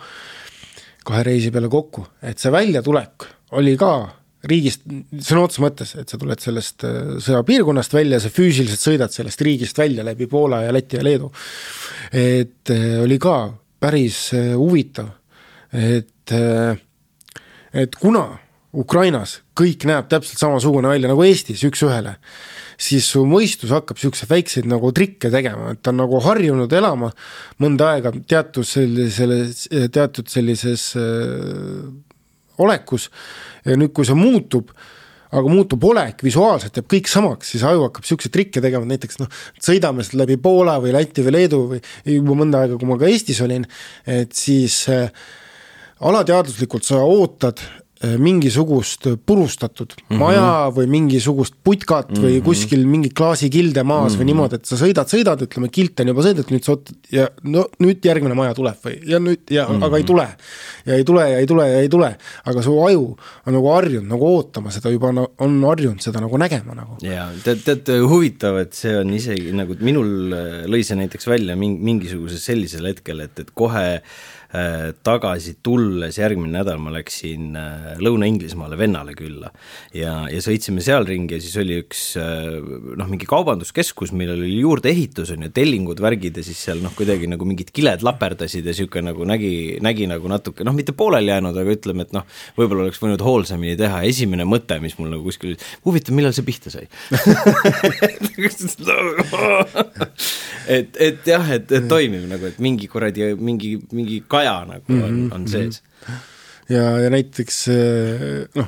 kahe reisi peale kokku, et see väljatulek oli ka riigist, sõna otseses mõttes, et sa tuled sellest äh, sõjapiirkonnast välja, sa füüsiliselt sõidad sellest riigist välja läbi Poola ja Läti ja Leedu. et äh, oli ka päris äh, huvitav et, et kuna Ukrainas kõik näeb täpselt samasugune välja nagu Eestis üks-ühele, siis su mõistus hakkab niisuguseid väikseid nagu trikke tegema, et ta on nagu harjunud elama mõnda aega teatud sellisele, teatud sellises äh, olekus. Ja nüüd, kui see muutub, aga muutub olek, visuaalselt jääb kõik samaks, siis aju hakkab niisuguseid trikke tegema, näiteks noh, sõidame sealt läbi Poola või Läti või Leedu või juba mõnda aega, kui ma ka Eestis olin, et siis äh, alateadvuslikult sa ootad mingisugust purustatud mm -hmm. maja või mingisugust putkat mm -hmm. või mhm. kuskil mingi klaasikilde maas mm -hmm. või mhm. niimoodi, et sa sõidad, sõidad, ütleme, kilt on juba sõidetud, nüüd sa ootad ja no nüüd järgmine maja tuleb või ja nüüd ja mm, -hmm. aga ei tule. ja ei tule ja ei tule ja ei tule, aga su aju on nagu harjunud nagu ootama seda juba, on harjunud seda nagu nägema nagu. jaa, tead, tead, huvitav, et see on isegi nagu minul äh, lõi see näiteks välja mingi, mingisugusel sellisel hetkel, et, et kohe Äh, tagasi tulles järgmine nädal ma läksin äh, Lõuna-Inglismaale vennale külla. Ja, ja sõitsime seal ringi ja siis oli üks äh, noh, mingi kaubanduskeskus, millel oli juurdeehitus on ju, tellingud, värgid ja siis seal noh, kuidagi nagu mingid kiled laperdasid ja niisugune nagu nägi, nägi nagu natuke noh, mitte pooleli jäänud, aga ütleme, et noh, võib-olla oleks võinud hoolsamini teha, esimene mõte, mis mul nagu kuskil, huvitav, millal see pihta sai? Et, et jah, et, et toimib nagu, et mingi kuradi, mingi, mingi ka kaja nagu on mm, -hmm. on sees. ja, ja näiteks noh,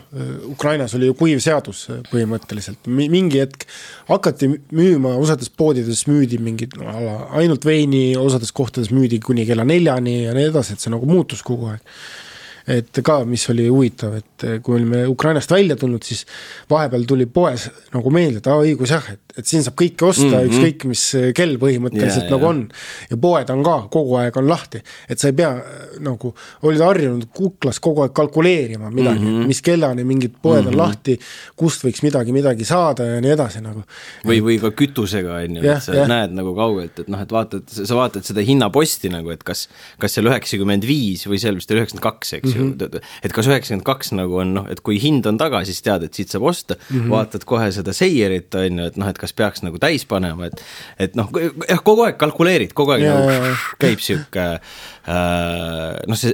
Ukrainas oli ju kuiv seadus põhimõtteliselt, mingi hetk hakati müüma, osades poodides müüdi mingit no, ainult veini, osades kohtades müüdi kuni kella neljani ja nii edasi, et see nagu muutus kogu aeg et ka, mis oli huvitav, et kui olime Ukrainast välja tulnud, siis vahepeal tuli poes nagu meelde, et aa õigus jah, et, et siin saab kõike osta mm, -hmm. ükskõik mis kell põhimõtteliselt yeah, nagu yeah. on. ja poed on ka, kogu aeg on lahti, et sa ei pea nagu, olid harjunud kuklas kogu aeg kalkuleerima midagi mm, -hmm. mis kellani mingid poed mm -hmm. on mhm. lahti, kust võiks midagi, midagi saada ja nii edasi nagu. või, või ka kütusega, on ju, et sa yeah. näed nagu kaugelt, et noh, et vaatad, sa vaatad seda hinnaposti nagu, et kas, kas seal üheksakümmend viis või seal vist oli üheksakümmend kaks, eks mm -hmm. ju, mhm. et kas üheksakümmend kaks nagu on noh, et kui hind on taga, siis tead, et siit saab osta mm, -hmm. vaatad kohe seda seierit, on ju, et noh, et kas peaks nagu täis panema, et et noh, jah, kogu aeg kalkuleerid, kogu aeg ja, nagu ja, käib niisugune noh, see,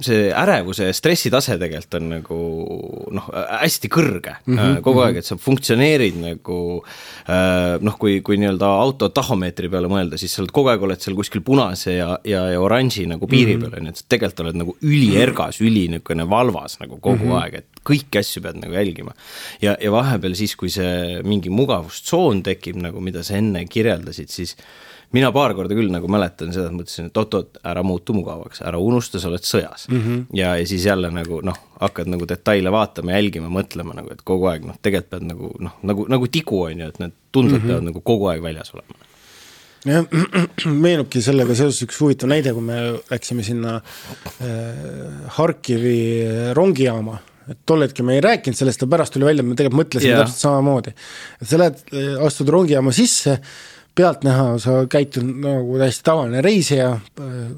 see ärevuse ja stressitase tegelikult on nagu noh, hästi kõrge mm -hmm, kogu aeg, et sa funktsioneerid nagu äh, noh, kui, kui nii-öelda auto tahomeetri peale mõelda, siis sa oled kogu aeg oled seal kuskil punase ja, ja, ja oranži nagu piiri -hmm. peal, on ju, et sa tegelikult oled nagu üliergas, üli niisugune valvas nagu kogu mm -hmm. aeg, et kõiki asju pead nagu jälgima. ja, ja vahepeal siis, kui see mingi mugavustsoon tekib nagu, mida sa enne kirjeldasid, siis mina paar korda küll nagu mäletan seda, et mõtlesin, et oot-oot, ära muutu mugavaks, ära unusta, sa oled sõjas mm. -hmm. ja, ja siis jälle nagu noh, hakkad nagu detaile vaatama, jälgima, mõtlema nagu, et kogu aeg noh, tegelikult pead nagu noh, nagu, nagu tigu on ju, et need tunded mm -hmm. peavad nagu kogu aeg väljas olema jah, meenubki sellega seoses üks huvitav näide, kui me läksime sinna äh, Harkivi rongijaama et tol hetkel me ei rääkinud sellest ja pärast tuli välja, me tegelikult mõtlesime yeah. täpselt samamoodi. sa lähed, astud rongijaama sisse, pealtnäha sa käitud nagu täiesti tavaline reisija,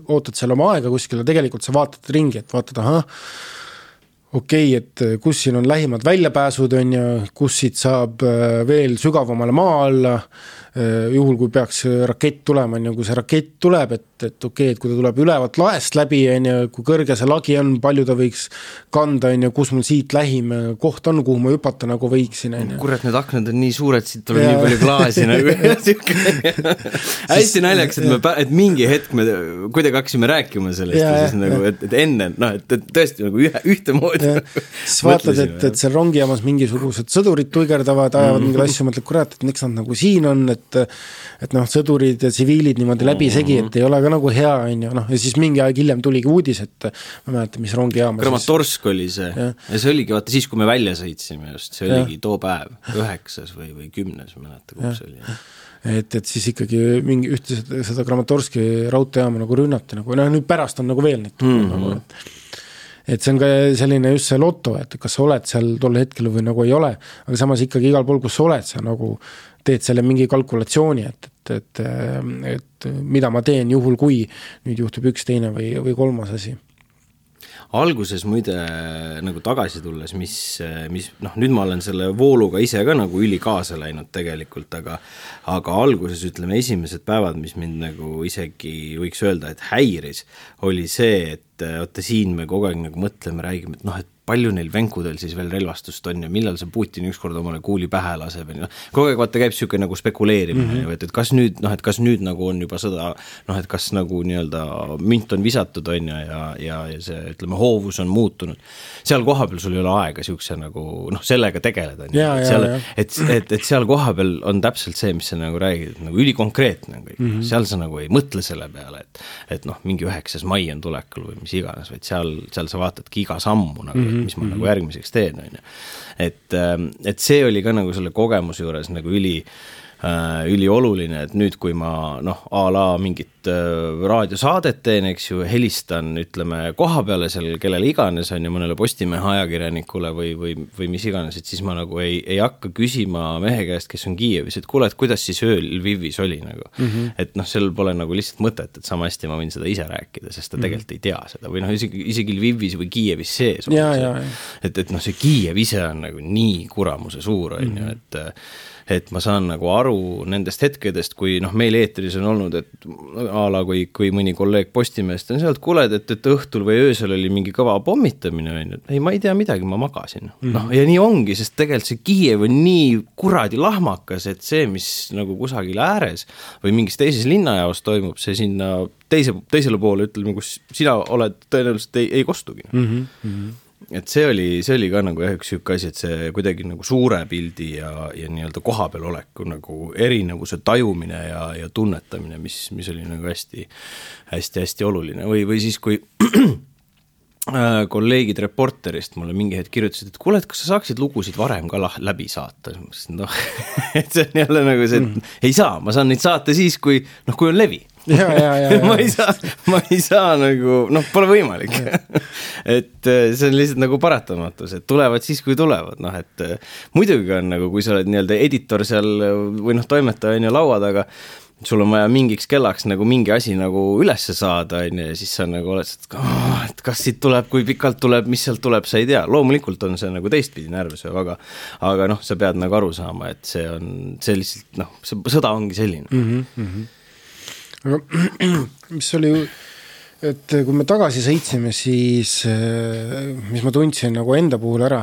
ootad seal oma aega kuskil ja tegelikult sa vaatad ringi, et vaatad, ahah, okei okay,, et kus siin on lähimad väljapääsud, on ju, kus siit saab veel sügavamale maa alla, juhul kui peaks rakett tulema, on ju, kui see rakett tuleb, et et okei okay,, et kui ta tuleb ülevalt laest läbi, on ju, kui kõrge see lagi on, palju ta võiks kanda, on ju, kus mul siit lähim koht on, kuhu ma hüpata nagu võiksin, on ju. kurat, need aknad on nii suured, siit tuleb nii palju klaasi nagu hästi naljakas, et me, et mingi hetk me kuidagi hakkasime rääkima sellest ja, ja siis nagu, et, et enne noh, et, et tõesti nagu ühe, ühtemoodi siis vaatad, et, et seal rongijaamas mingisugused sõdurid tuigerdavad, ajavad mm -hmm. mingeid asju, mõtled, kurat, et miks nad nagu siin on, et et noh, sõdurid ja tsiviilid niimoodi läbisegi, et ei ole ka nagu hea, on ju, noh ja siis mingi aeg hiljem tuligi uudis, et ma ei mäleta, mis rongijaamas Kramatorsk oli see ja. ja see oligi vaata siis, kui me välja sõitsime just, see ja. oligi too päev, üheksas või, või kümnes, ma ei mäleta, kumb see oli. et, et siis ikkagi mingi ühte seda Kramatorski raudteejaama nagu rünnati nagu noh, nüüd pärast on nagu veel neid tulnud mm -hmm. nagu, et et see on ka selline just see loto, et kas sa oled seal tol hetkel või nagu ei ole, aga samas ikkagi igal pool, kus sa oled, sa nagu teed selle mingi kalkulatsiooni, et, et, et, et mida ma teen juhul, kui nüüd juhtub üks, teine või, või kolmas asi alguses muide nagu tagasi tulles, mis, mis noh, nüüd ma olen selle vooluga ise ka nagu ülikaasa läinud tegelikult, aga aga alguses ütleme, esimesed päevad, mis mind nagu isegi võiks öelda, et häiris, oli see, et vaata siin me kogu aeg nagu mõtleme, räägime, et noh, et palju neil venkudel siis veel relvastust on ja millal see Putin ükskord omale kuuli pähe laseb, on ju, kogu aeg vaata käib niisugune nagu spekuleerimine mm, -hmm. et, et kas nüüd noh, et kas nüüd nagu on juba sõda, noh et kas nagu nii-öelda münt on visatud, on ju, ja, ja, ja see, ütleme, hoovus on muutunud. seal kohapeal sul ei ole aega niisuguse nagu noh, sellega tegeleda, on ju, et seal, et, et, et seal kohapeal on täpselt see, mis sa nagu räägid, nagu ülikonkreetne on kõik mm, -hmm. seal sa nagu ei mõtle selle peale, et et noh, mingi üheksas mai on tulekul või mis iganes, vaid seal, seal sa vaatadki iga sammu nagu mm, -hmm -hmm. mis ma mm -hmm. nagu järgmiseks teen, on ju. et, ähm, et see oli ka nagu selle kogemuse juures nagu üli äh, ülioluline, et nüüd, kui ma noh, a la mingit äh, raadiosaadet teen, eks ju, helistan, ütleme, koha peale seal kellele iganes, on ju, mõnele Postimehe ajakirjanikule või, või, või mis iganes, et siis ma nagu ei, ei hakka küsima mehe käest, kes on Kiievis, et kuule, et kuidas siis ööl Lvivis oli nagu mm. -hmm. et noh, seal pole nagu lihtsalt mõtet, et sama hästi ma võin seda ise rääkida, sest ta mm -hmm. tegelikult ei tea seda või noh, isegi, isegi Lvivis või Kiievis sees. et, et noh, see Kiiev ise on nagu nii kuramuse suur, on ju, mhm. et et ma saan nagu aru nendest hetkedest, kui noh, meil eetris on olnud, et a la kui, kui mõni kolleeg Postimehest on sealt, kuule, et, et õhtul või öösel oli mingi kõva pommitamine, on ju, ei, ma ei tea midagi, ma magasin mm. -hmm. noh, ja nii ongi, sest tegelikult see Kiiev on nii kuradi lahmakas, et see, mis nagu kusagil ääres või mingis teises linnajaos toimub, see sinna teise, teisele poole, ütleme, kus sina oled, tõenäoliselt ei, ei kostugi mm. -hmm et see oli, see oli ka nagu jah, üks niisugune asi, et see kuidagi nagu suure pildi ja, ja nii-öelda kohapeal oleku nagu erinevuse tajumine ja, ja tunnetamine, mis, mis oli nagu hästi, hästi-hästi oluline või, või siis, kui äh, kolleegid Reporterist mulle mingi hetk kirjutasid, et kuule, et kas sa saaksid lugusid varem ka lah-, läbi saata, siis ma mõtlesin, noh et see on jälle nagu see, et mm. ei saa, ma saan neid saata siis, kui noh, kui on levi. ma ei saa, ma ei saa nagu, noh, pole võimalik. Et äh, see on lihtsalt nagu paratamatus, et tulevad siis, kui tulevad, noh, et äh, muidugi on nagu, kui sa oled nii-öelda editor seal või noh, toimetaja on ju laua taga, sul on vaja mingiks kellaks nagu mingi asi nagu ülesse saada, on ju, ja siis sa nagu oled, et kas siit tuleb, kui pikalt tuleb, mis sealt tuleb, sa ei tea, loomulikult on see nagu teistpidi närvesööv, aga aga noh, sa pead nagu aru saama, et see on, see lihtsalt noh, see sõda ongi selline. Mm. -hmm aga mis oli, et kui me tagasi sõitsime, siis mis ma tundsin nagu enda puhul ära,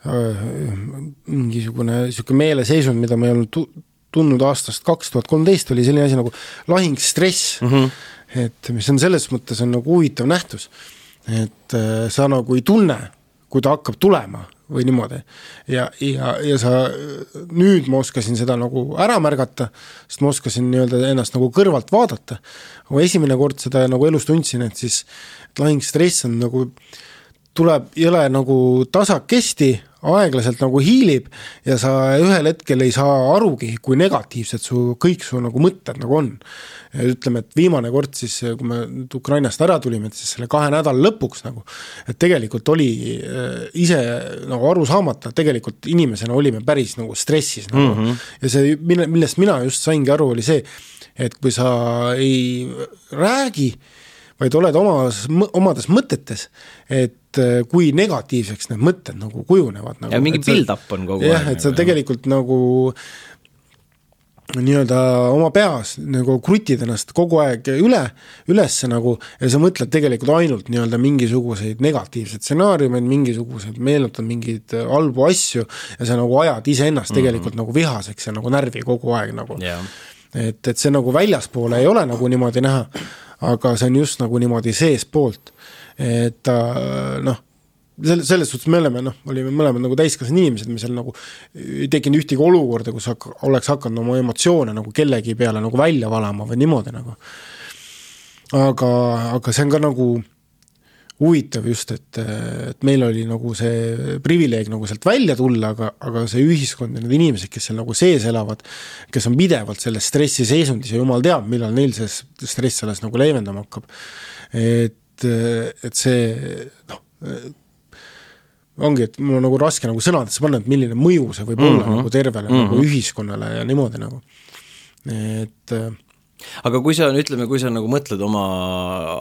mingisugune niisugune meeleseisund, mida ma ei olnud tu-, tundnud aastast kaks tuhat kolmteist, oli selline asi nagu lahingstress mm. -hmm. et mis on selles mõttes, on nagu huvitav nähtus. et sa nagu ei tunne, kui ta hakkab tulema või niimoodi. ja, ja, ja sa, nüüd ma oskasin seda nagu ära märgata, sest ma oskasin nii-öelda ennast nagu kõrvalt vaadata. kui esimene kord seda nagu elus tundsin, et siis lahingstress on nagu, tuleb jõle nagu tasakesti aeglaselt nagu hiilib ja sa ühel hetkel ei saa arugi, kui negatiivsed su, kõik su nagu mõtted nagu on. ütleme, et viimane kord siis, kui me Ukrainast ära tulime, et siis selle kahe nädala lõpuks nagu, et tegelikult oli äh, ise nagu aru saamata, tegelikult inimesena olime päris nagu stressis nagu mm. -hmm. ja see, mille, millest mina just saingi aru, oli see, et kui sa ei räägi, vaid oled omas, omades mõtetes, et kui negatiivseks need mõtted nagu kujunevad nagu,. ja mingi build-up on kogu jah, aeg. jah, et sa nagu, tegelikult jah. nagu nii-öelda oma peas nagu krutid ennast kogu aeg üle, ülesse nagu ja sa mõtled tegelikult ainult nii-öelda mingisuguseid negatiivseid stsenaariumeid, mingisuguseid, meenutad mingeid halbu asju ja sa nagu ajad iseennast mm -hmm. tegelikult nagu vihaseks ja nagu närvi kogu aeg nagu yeah.. et, et see nagu väljaspoole ei ole nagu niimoodi näha aga see on just nagu niimoodi seestpoolt, et noh, selle, selles suhtes me oleme noh, olime mõlemad nagu täiskasvanud inimesed, me seal nagu ei tekkinud ühtegi olukorda, kus hak-, oleks hakanud oma emotsioone nagu kellegi peale nagu välja valama või niimoodi nagu. aga, aga see on ka nagu huvitav just, et, et meil oli nagu see privileeg nagu sealt välja tulla, aga, aga see ühiskond ja need inimesed, kes seal nagu sees elavad, kes on pidevalt selles stressiseisundis ja jumal teab, millal neil see stress alles nagu leevendama hakkab. et, et see noh, ongi, et mul on nagu raske nagu sõnadesse panna, et milline mõju see võib mm -hmm. olla mhm. nagu tervele mm -hmm. nagu ühiskonnale ja niimoodi nagu, et aga kui sa, ütleme, kui sa nagu mõtled oma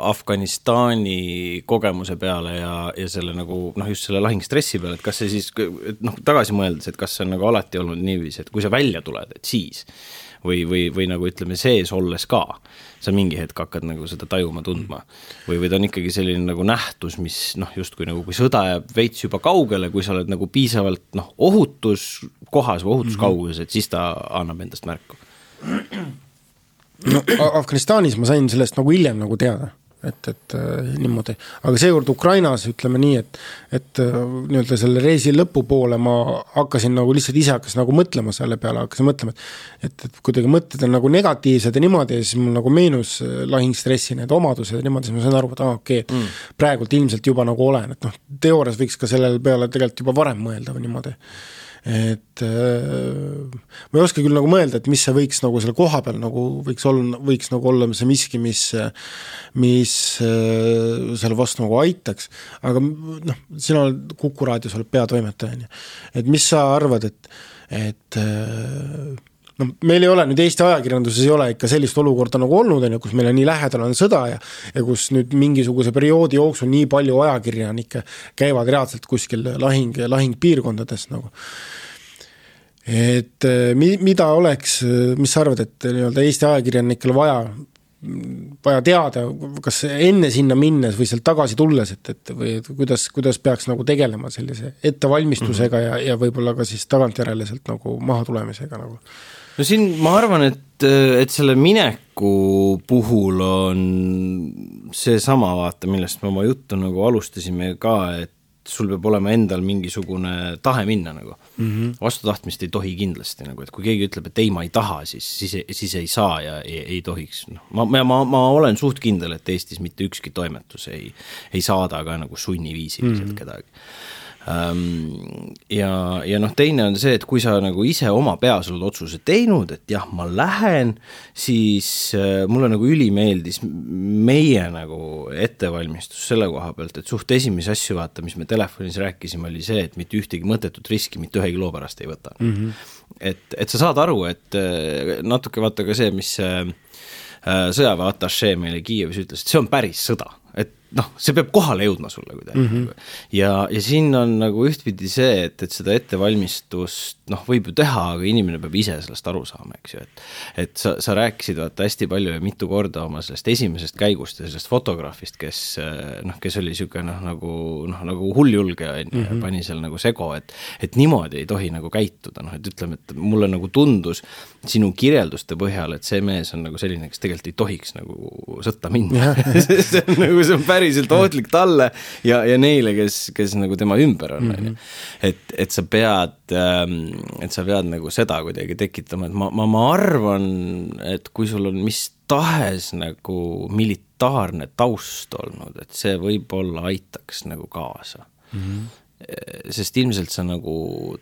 Afganistani kogemuse peale ja, ja selle nagu noh, just selle lahingstressi peale, et kas see siis, et noh, tagasi mõeldes, et kas see on nagu alati olnud niiviisi, et kui sa välja tuled, et siis või, või, või nagu ütleme, sees olles ka, sa mingi hetk hakkad nagu seda tajuma, tundma. või, või ta on ikkagi selline nagu nähtus, mis noh, justkui nagu kui sõda jääb veits juba kaugele, kui sa oled nagu piisavalt noh, ohutus kohas või ohutuskauguses, et siis ta annab endast märku. No Afganistanis ma sain sellest nagu hiljem nagu teada, et, et äh, niimoodi, aga seekord Ukrainas ütleme nii, et et äh, nii-öelda selle reisi lõpupoole ma hakkasin nagu lihtsalt ise hakkasin nagu mõtlema selle peale, hakkasin mõtlema, et et, et kuidagi mõtted on nagu negatiivsed ja niimoodi ja siis mul nagu meenus äh, lahingstressi need omadused ja niimoodi, siis ma sain aru, et aa ah,, okei okay, mm., praegult ilmselt juba nagu olen, et noh, teoorias võiks ka sellele peale tegelikult juba varem mõelda või niimoodi et äh, ma ei oska küll nagu mõelda, et mis see võiks nagu selle koha peal nagu võiks olla, võiks nagu olla see miski, mis mis äh, selle vastu nagu aitaks, aga noh, sina oled Kuku raadios, oled peatoimetaja, on ju. et mis sa arvad, et, et noh, meil ei ole nüüd Eesti ajakirjanduses ei ole ikka sellist olukorda nagu olnud, on ju, kus meil on nii lähedal on sõda ja ja kus nüüd mingisuguse perioodi jooksul nii palju ajakirjanikke käivad reaalselt kuskil lahing, lahingpiirkondades nagu. et mi-, mida oleks, mis sa arvad, et nii-öelda Eesti ajakirjanikel vaja vaja teada, kas enne sinna minnes või sealt tagasi tulles, et, et või et kuidas, kuidas peaks nagu tegelema sellise ettevalmistusega mm -hmm. ja, ja võib-olla ka siis tagantjärele sealt nagu maha tulemisega nagu? No siin ma arvan, et, et selle mineku puhul on seesama, vaata, millest me oma juttu nagu alustasime ka, et sul peab olema endal mingisugune tahe minna nagu mm. -hmm. vastutahtmist ei tohi kindlasti nagu, et kui keegi ütleb, et ei, ma ei taha, siis, siis, siis ei saa ja ei, ei tohiks, noh. ma, ma, ma, ma olen suht kindel, et Eestis mitte ükski toimetus ei, ei saada ka nagu sunniviisiliselt mm -hmm. kedagi ja, ja noh, teine on see, et kui sa nagu ise oma peas oled otsuse teinud, et jah, ma lähen, siis äh, mulle nagu ülimeeldis meie nagu ettevalmistus selle koha pealt, et suht esimesi asju, vaata, mis me telefonis rääkisime, oli see, et mitte ühtegi mõttetut riski mitte ühegi loo pärast ei võta mm. -hmm. et, et sa saad aru, et äh, natuke vaata ka see, mis äh, sõjaväe atašee meile Kiievis ütles, et see on päris sõda noh, see peab kohale jõudma sulle kuidagi mm. -hmm. ja, ja siin on nagu ühtpidi see, et, et seda ettevalmistust noh, võib ju teha, aga inimene peab ise sellest aru saama, eks ju, et et sa, sa rääkisid vaata hästi palju ja mitu korda oma sellest esimesest käigust ja sellest fotograafist, kes noh, kes oli niisugune noh, nagu noh, nagu hulljulge on ju, mhm. pani seal nagu sego, et et niimoodi ei tohi nagu käituda, noh et ütleme, et mulle nagu tundus sinu kirjelduste põhjal, et see mees on nagu selline, kes tegelikult ei tohiks nagu sõtta minna see on nagu, see on päris päriselt ohtlik talle ja, ja neile, kes, kes nagu tema ümber on, on ju. Mhm. et, et sa pead, ähm, et sa pead nagu seda kuidagi tekitama, et ma, ma, ma arvan, et kui sul on mis tahes nagu militaarne taust olnud, et see võib-olla aitaks nagu kaasa mm. -hmm sest ilmselt sa nagu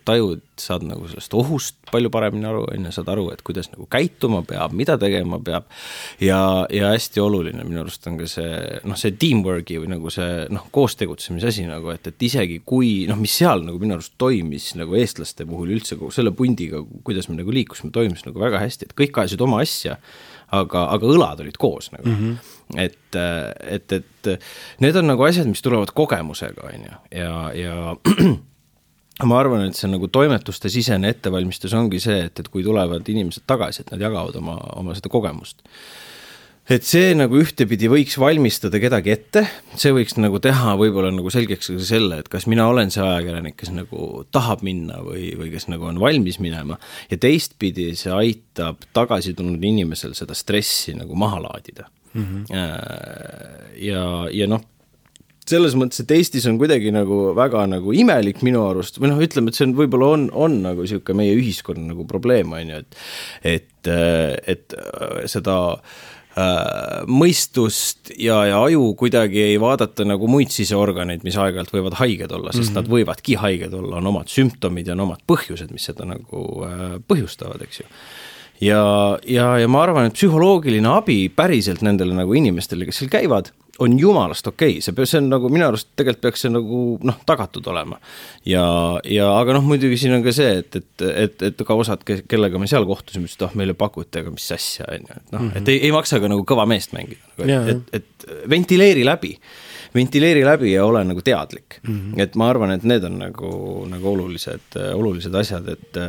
tajud, saad nagu sellest ohust palju paremini aru, on ju, saad aru, et kuidas nagu käituma peab, mida tegema peab. ja, ja hästi oluline minu arust on ka see noh, see teamwork'i või nagu see noh, koos tegutsemise asi nagu, et, et isegi kui noh, mis seal nagu minu arust toimis nagu eestlaste puhul üldse kogu selle pundiga, kuidas me nagu liikusime, toimis nagu väga hästi, et kõik ajasid oma asja aga, aga õlad olid koos nagu mm. -hmm. Et, et, et need on nagu asjad, mis tulevad kogemusega, on ju, ja, ja ma arvan, et see nagu toimetuste sisene ettevalmistus ongi see, et, et kui tulevad inimesed tagasi, et nad jagavad oma, oma seda kogemust. Et see nagu ühtepidi võiks valmistada kedagi ette, see võiks nagu teha võib-olla nagu selgeks ka selle, et kas mina olen see ajakirjanik, kes nagu tahab minna või, või kes nagu on valmis minema. ja teistpidi see aitab tagasi tulnud inimesel seda stressi nagu maha laadida mm. -hmm. ja, ja noh selles mõttes, et Eestis on kuidagi nagu väga nagu imelik minu arust või noh, ütleme, et see on, võib-olla on, on nagu niisugune meie ühiskonna nagu probleem, on ju, et et, et seda äh, Äh, mõistust ja, ja aju kuidagi ei vaadata nagu muid siseorganeid, mis aeg-ajalt võivad haiged olla, sest mm -hmm. nad võivadki haiged olla, on omad sümptomid ja on omad põhjused, mis seda nagu äh, põhjustavad, eks ju ja, ja, ja ma arvan, et psühholoogiline abi päriselt nendele nagu inimestele, kes seal käivad on jumalast okei okay., see, see on nagu minu arust tegelikult peaks see nagu noh, tagatud olema. ja, ja aga noh, muidugi siin on ka see, et, et, et, et ka osad, kellega me seal kohtusime, ütlesid, ah oh, meile pakuti, aga mis asja, on ju, et noh et ei, ei maksa ka nagu kõva meest mängida, nagu, et, et, et ventileeri läbi ventileeri läbi ja ole nagu teadlik mm. -hmm. et ma arvan, et need on nagu, nagu olulised, olulised asjad, et,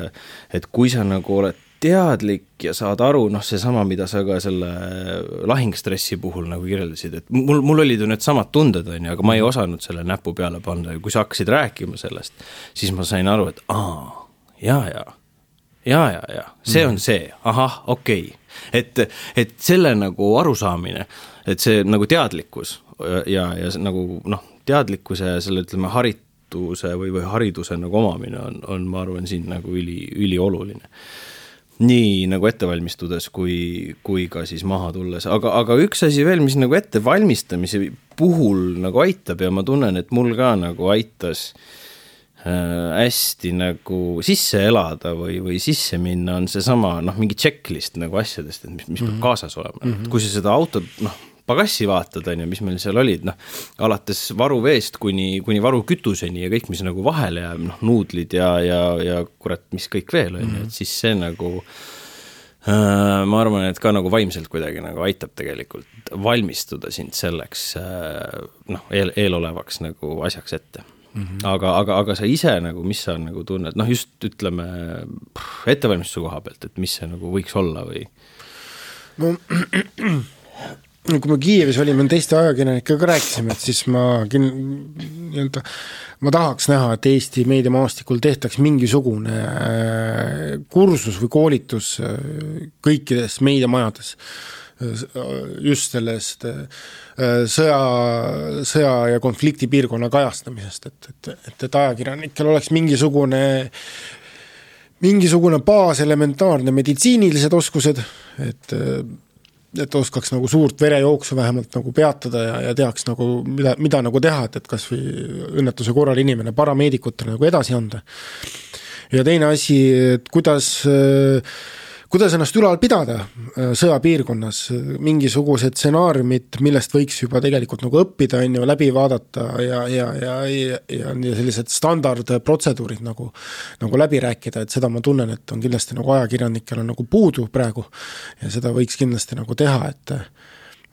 et kui sa nagu oled teadlik ja saad aru, noh, seesama, mida sa ka selle lahingstressi puhul nagu kirjeldasid, et mul, mul olid ju needsamad tunded, on ju, aga ma ei osanud selle näpu peale panna ja kui sa hakkasid rääkima sellest, siis ma sain aru, et aa, ja, ja, ja, ja, ja see on see, ahah, okei. Okay.. et, et selle nagu arusaamine, et see nagu teadlikkus ja, ja nagu noh, teadlikkuse ja selle, ütleme, harituse või, või hariduse nagu omamine on, on, ma arvan, siin nagu üli, ülioluline nii nagu ette valmistudes kui, kui ka siis maha tulles, aga, aga üks asi veel, mis nagu ettevalmistamise puhul nagu aitab ja ma tunnen, et mul ka nagu aitas äh, hästi nagu sisse elada või, või sisse minna, on seesama noh, mingi checklist nagu asjadest, et mis, mis mm -hmm. peab mhm. kaasas olema mm, -hmm. kui sa seda autot noh, pagassi vaatad, on ju, mis meil seal olid, noh, alates varuveest kuni, kuni varukütuseni ja kõik, mis nagu vahele jääb, noh, nuudlid ja, ja, ja kurat, mis kõik veel, on ju, et mhm. siis see nagu äh, ma arvan, et ka nagu vaimselt kuidagi nagu aitab tegelikult valmistuda sind selleks äh, noh, eel, eelolevaks nagu asjaks ette mm. -hmm. aga, aga, aga sa ise nagu, mis sa nagu tunned, noh just ütleme ettevalmistuse koha pealt, et mis see nagu võiks olla või? no kui me Kiievis olime, teiste ajakirjanikega rääkisime, et siis ma kin-, nii-öelda ma tahaks näha, et Eesti meediamaastikul tehtaks mingisugune äh, kursus või koolitus äh, kõikides meediamajades. Just sellest sõja, sõja ja konfliktipiirkonna kajastamisest, et, et, et, et ajakirjanikel oleks mingisugune mingisugune baas, elementaarne meditsiinilised oskused, et et oskaks nagu suurt verejooksu vähemalt nagu peatada ja, ja teaks nagu, mida, mida nagu teha, et, et kas või õnnetuse korral inimene parameedikutele nagu edasi anda. ja teine asi, et kuidas äh, kuidas ennast ülal pidada äh, sõjapiirkonnas, mingisugused stsenaariumid, millest võiks juba tegelikult nagu õppida, on ju, läbi vaadata ja, ja, ja, ja, ja sellised standardprotseduurid nagu, nagu läbi rääkida, et seda ma tunnen, et on kindlasti nagu ajakirjanikel on nagu puudu praegu. Ja seda võiks kindlasti nagu teha, et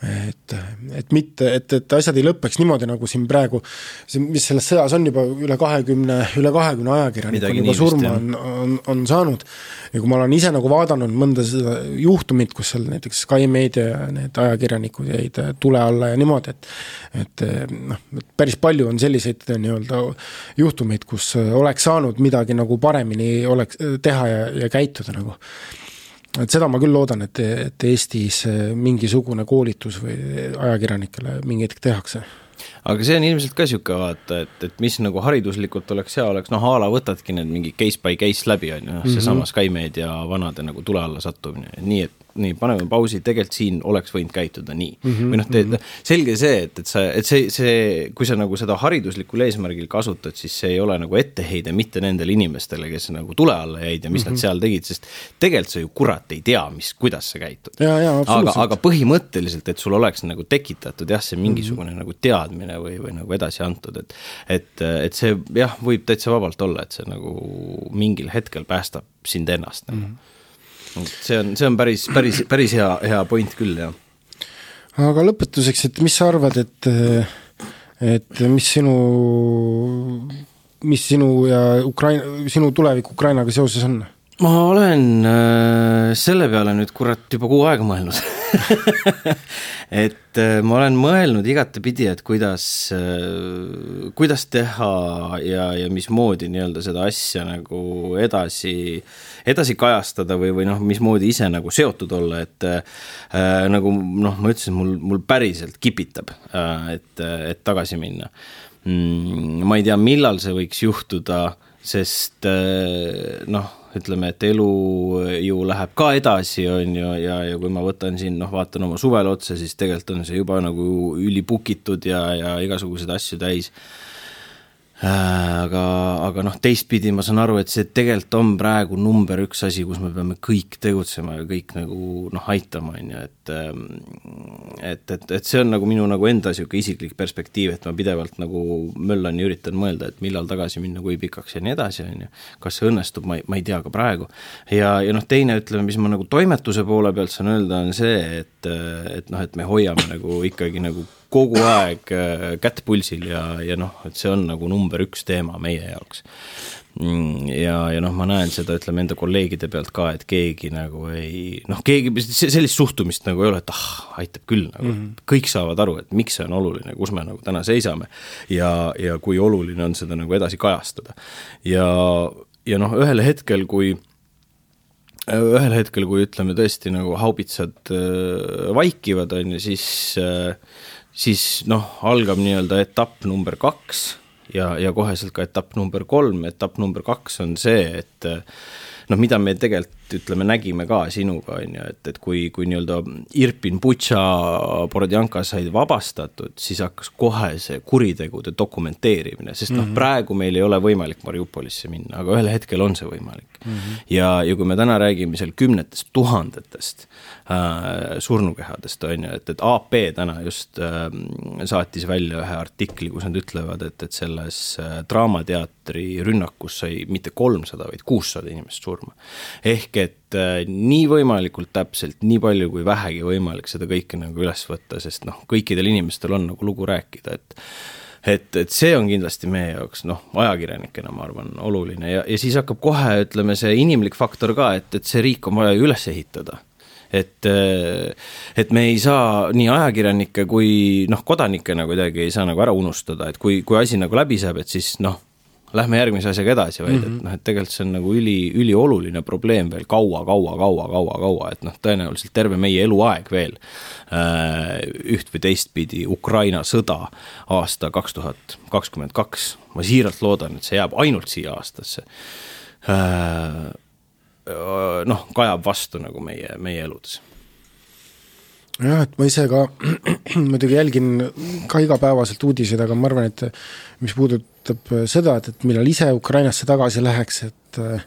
et, et mitte, et, et asjad ei lõpeks niimoodi, nagu siin praegu, see, mis selles sõjas on juba üle kahekümne, üle kahekümne ajakirjaniku on juba surma on, on, on saanud. ja kui ma olen ise nagu vaadanud mõnda seda juhtumit, kus seal näiteks Sky Media need ajakirjanikud jäid tule alla ja niimoodi, et et noh, et päris palju on selliseid nii-öelda juhtumeid, kus oleks saanud midagi nagu paremini oleks, teha ja, ja käituda nagu et seda ma küll loodan, et, et Eestis mingisugune koolitus või ajakirjanikele mingi hetk tehakse aga see on ilmselt ka niisugune vaata, et, et mis nagu hariduslikult oleks hea, oleks noh, a la võtadki need mingi case by case läbi, on ju, noh, seesama mhm. Skymedia vanade nagu tule alla sattumine, nii et nii, paneme pausi, tegelikult siin oleks võinud käituda nii mm. -hmm, või noh, mm -hmm. selge see, et, et sa, et see, see, kui sa nagu seda hariduslikul eesmärgil kasutad, siis see ei ole nagu etteheide mitte nendele inimestele, kes nagu tule alla jäid ja mis mm -hmm. nad mhm. seal tegid, sest tegelikult sa ju kurat ei tea, mis, kuidas sa käitud. aga, aga põhimõtteliselt, et sul oleks nagu tekitatud jah, see mingisugune mm -hmm. nagu teadmine või, või nagu edasi antud, et et, et see jah, võib täitsa vabalt olla, et see nagu mingil hetkel päästab sind ennast nagu mm. -hmm. See on, see on päris, päris, päris hea, hea point küll, jah. aga lõpetuseks, et mis sa arvad, et et mis sinu, mis sinu ja Ukraina, sinu tulevik Ukrainaga seoses on? Ma olen äh, selle peale nüüd kurat juba kuu aega mõelnud et äh, ma olen mõelnud igatepidi, et kuidas äh,, kuidas teha ja, ja mismoodi nii-öelda seda asja nagu edasi, edasi kajastada või, või noh, mismoodi ise nagu seotud olla, et äh, nagu noh, ma ütlesin, mul, mul päriselt kipitab äh,, et, et tagasi minna mm,. ma ei tea, millal see võiks juhtuda, sest äh, noh ütleme, et elu ju läheb ka edasi, on ju, ja, ja kui ma võtan siin noh, vaatan oma suvele otsa, siis tegelikult on see juba nagu ülipukitud ja, ja igasuguseid asju täis aga, aga noh, teistpidi ma saan aru, et see tegelikult on praegu number üks asi, kus me peame kõik tegutsema ja kõik nagu noh, aitama, on ju, et ähm, et, et, et see on nagu minu nagu enda niisugune isiklik perspektiiv, et ma pidevalt nagu möllan ja üritan mõelda, et millal tagasi minna, kui pikaks ja nii edasi, on ju. kas see õnnestub, ma ei, ma ei tea ka praegu. ja, ja noh, teine, ütleme, mis ma nagu toimetuse poole pealt saan öelda, on see, et, et noh, et me hoiame nagu ikkagi nagu kogu aeg äh, kätt pulsil ja, ja noh, et see on nagu number üks teema meie jaoks. Mm, ja, ja noh, ma näen seda, ütleme enda kolleegide pealt ka, et keegi nagu ei noh, keegi sellist suhtumist nagu ei ole, et ah, aitab küll nagu mm, -hmm. kõik saavad aru, et miks see on oluline, kus me nagu täna seisame. ja, ja kui oluline on seda nagu edasi kajastada. ja, ja noh, ühel hetkel, kui ühel hetkel, kui ütleme tõesti nagu haubitsad äh, vaikivad, on ju, siis äh, siis noh, algab nii-öelda etapp number kaks ja, ja koheselt ka etapp number kolm, etapp number kaks on see, et noh, mida me tegelikult ütleme, nägime ka sinuga, on ju, et, et kui, kui nii-öelda Irpin, Butša, Borodjanka said vabastatud, siis hakkas kohe see kuritegude dokumenteerimine, sest noh mm -hmm., praegu meil ei ole võimalik Mariupolisse minna, aga ühel hetkel on see võimalik mm. -hmm. ja, ja kui me täna räägime seal kümnetest tuhandetest äh, surnukehadest, on ju, et, et AP täna just äh, saatis välja ühe artikli, kus nad ütlevad, et, et selles äh, Draamateatri rünnakus sai mitte kolmsada, vaid kuussada inimest surma. ehk et äh, nii võimalikult täpselt, nii palju kui vähegi võimalik seda kõike nagu üles võtta, sest noh, kõikidel inimestel on nagu lugu rääkida, et et, et see on kindlasti meie jaoks noh, ajakirjanikena ma arvan, oluline. Ja, ja siis hakkab kohe, ütleme, see inimlik faktor ka, et, et see riik on vaja ju üles ehitada. Et, et me ei saa nii ajakirjanikke kui noh, kodanikena kuidagi ei saa nagu ära unustada, et kui, kui asi nagu läbi saab, et siis noh, lähme järgmise asjaga edasi, vaid mm -hmm. et noh, et tegelikult see on nagu üli, ülioluline probleem veel kaua, kaua, kaua, kaua, kaua, et noh, tõenäoliselt terve meie eluaeg veel äh, üht või teistpidi Ukraina sõda aasta kaks tuhat kakskümmend kaks, ma siiralt loodan, et see jääb ainult siia aastasse. Äh,, noh, kajab vastu nagu meie, meie eludes jah, et ma ise ka muidugi jälgin ka igapäevaselt uudiseid, aga ma arvan, et mis puudutab seda, et, et millal ise Ukrainasse tagasi läheks, et äh,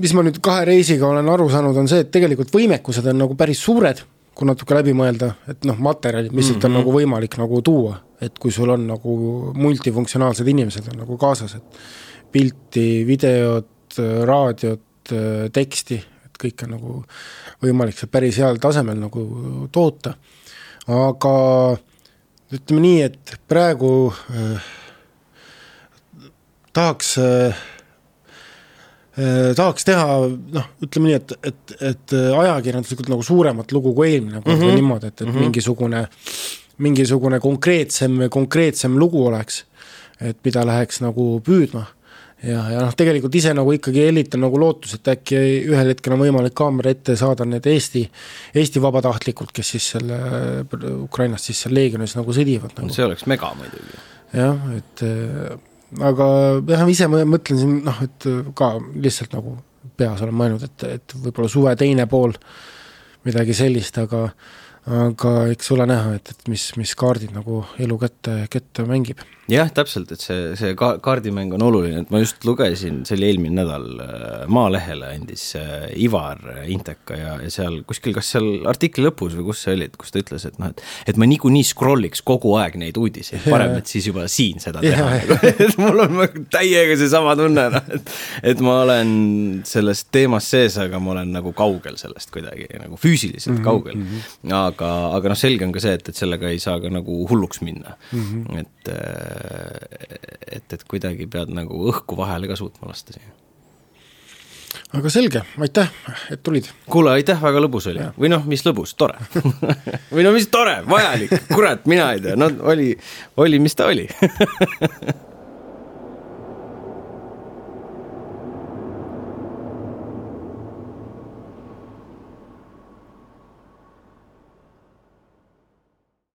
mis ma nüüd kahe reisiga olen aru saanud, on see, et tegelikult võimekused on nagu päris suured, kui natuke läbi mõelda, et noh, materjalid, mis siit mm -hmm. on mhm. nagu võimalik nagu tuua, et kui sul on nagu multifunktsionaalsed inimesed on nagu kaasas, et pilti, videot, raadiot, teksti, et kõik on nagu võimalik seal päris heal tasemel nagu toota, aga ütleme nii, et praegu äh, tahaks äh, äh, tahaks teha noh, ütleme nii, et, et, et ajakirjanduslikult nagu suuremat lugu kui eelmine kord mm -hmm. või niimoodi, et, et mm -hmm. mingisugune mingisugune konkreetsem, konkreetsem lugu oleks, et mida läheks nagu püüdma ja, ja noh, tegelikult ise nagu ikkagi hellitan nagu lootus, et äkki ühel hetkel on võimalik kaamera ette saada need Eesti, Eesti vabatahtlikud, kes siis selle Ukrainast siis seal leegionis nagu sõdivad nagu.. see oleks mega muidugi. jah, et äh, aga jah, ise ma mõtlen siin noh, et ka lihtsalt nagu peas olen mõelnud, et, et võib-olla suve teine pool midagi sellist, aga aga eks ole näha, et, et mis, mis kaardid nagu elu kätte, kätte mängib jah, täpselt, et see, see ka-, kaardimäng on oluline, et ma just lugesin, see oli eelmine nädal, äh, Maalehele andis äh, Ivar Inteka ja, ja seal kuskil, kas seal artikli lõpus või kus see oli, et kus ta ütles, et noh, et et ma niikuinii scroll'iks kogu aeg neid uudiseid, parem, et siis juba siin seda teha, et mul on täiega seesama tunne, noh, et et ma olen selles teemas sees, aga ma olen nagu kaugel sellest kuidagi, nagu füüsiliselt mm -hmm, kaugel mm. -hmm. aga, aga noh, selge on ka see, et, et sellega ei saa ka nagu hulluks minna mm, -hmm. et äh, et, et kuidagi pead nagu õhku vahele ka suutma lasta siia. aga selge, aitäh, et tulid. kuule, aitäh, väga lõbus oli. või noh, mis lõbus, tore või no mis tore, vajalik, kurat, mina ei tea, no oli, oli, mis ta oli